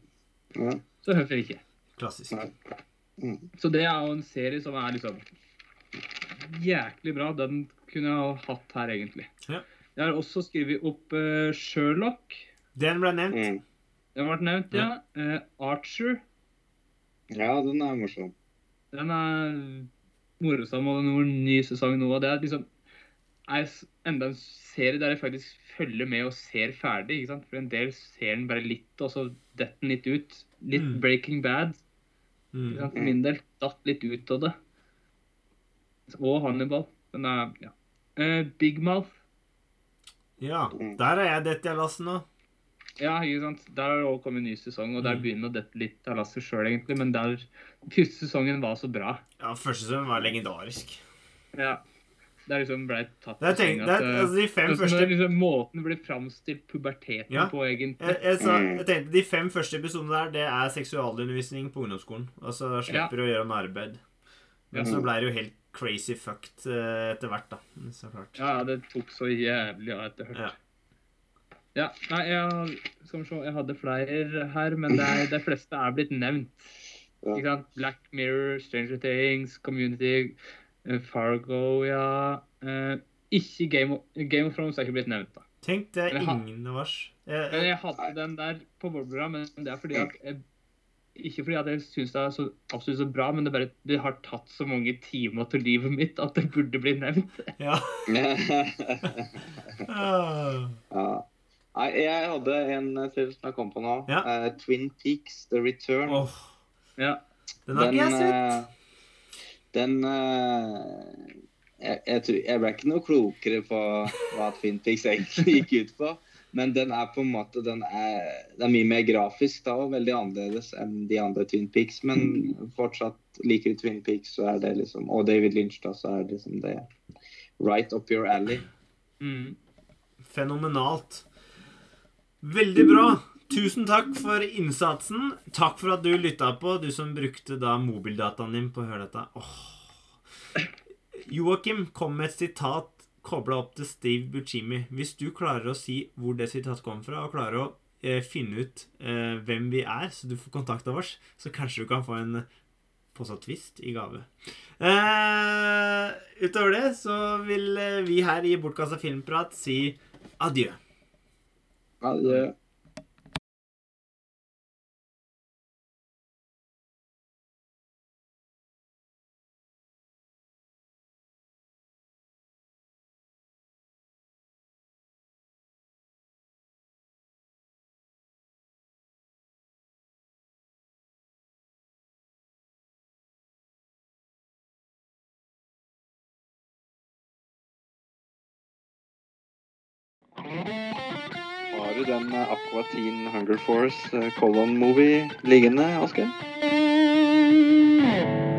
ja. Så hvorfor ikke? Klassisk. Mm. Så det er jo en serie som er liksom jæklig bra. Den kunne jeg ha hatt her, egentlig. Ja. Jeg har også skrevet opp uh, Sherlock. Den ble nevnt. Mm. Den ble nevnt, ja. Eh, Archer. Ja, den er morsom. Den er morsom, og den har ny sesong nå. Det er liksom er enda en serie der jeg faktisk følger med og ser ferdig. ikke sant? For en del ser den bare litt, og så detter den litt ut. Litt Mm. Breaking Bad. Mm. For min del datt litt ut av det. Og Hannibal. Den er ja. Uh, Big Mouth. Ja. Der er jeg dette jeg lasset nå. Ja, ikke sant. Der har det også kommet en ny sesong, og der Mm. begynner det å dette litt av lasset sjøl, egentlig. Men der første sesongen var så bra. Ja, første sesongen var legendarisk. Ja. Det er liksom blei tatt Det er tenkt, senga det er, at, altså, de fem sånn første liksom, Måten blir framstilt puberteten Ja. på, egentlig. jeg, jeg, sa, Mm. jeg tenkte De fem første episodene der, det er seksualundervisning på ungdomsskolen. Altså slipper du å gjøre noe arbeid. Men Ja. så blei det jo helt crazy fucked eh, etter hvert, da. Så klart. Ja, det tok så jævlig av etter hvert. Ja. Ja, nei, jeg, skal vi se, jeg hadde flere her, men det er, de fleste er blitt nevnt. Ja. Ikke sant? Black Mirror, Stranger Things, Community, Fargo, ja. Eh, ikke Game of, Game of Thrones er ikke blitt nevnt, da. Tenk det er ingen av oss jeg, eh, jeg hadde den der på Barbara, men det er fordi at jeg, Ikke fordi at jeg syns det er så absolutt så bra, men det, bare, det har tatt så mange timer til livet mitt at det burde bli nevnt. Ja. Ah. ja. Nei, jeg hadde en serie som jeg kom på nå. Ja. Uh, Twin Peaks The Return. Oh. Ja. den har ikke jeg sett. Den eh, jeg, jeg, tror, jeg ble ikke noe klokere på hva Twin Peaks egentlig gikk ut på. Men den er på en måte den er, den er mye mer grafisk da, og veldig annerledes enn de andre Twin Peaks. Men fortsatt liker du Twin Peaks, så er det liksom Og David Lynch, da, så er det liksom det right up your alley. Mm. Fenomenalt. Veldig bra. Tusen takk for innsatsen. Takk for at du lytta på, du som brukte da mobildataen din på å høre dette. Joakim kom med et sitat kobla opp til Steve Buscemi. Hvis du klarer å si hvor det sitatet kom fra, og klarer å eh, finne ut eh, hvem vi er, så du får kontakt av oss, så kanskje du kan få en pose twist i gave. Eh, utover det så vil eh, vi her i Bortkasta filmprat si adjø. Adjø. Eh, Aqua Teen Hunger Force eh, Colon Movie liggende, Asgeir?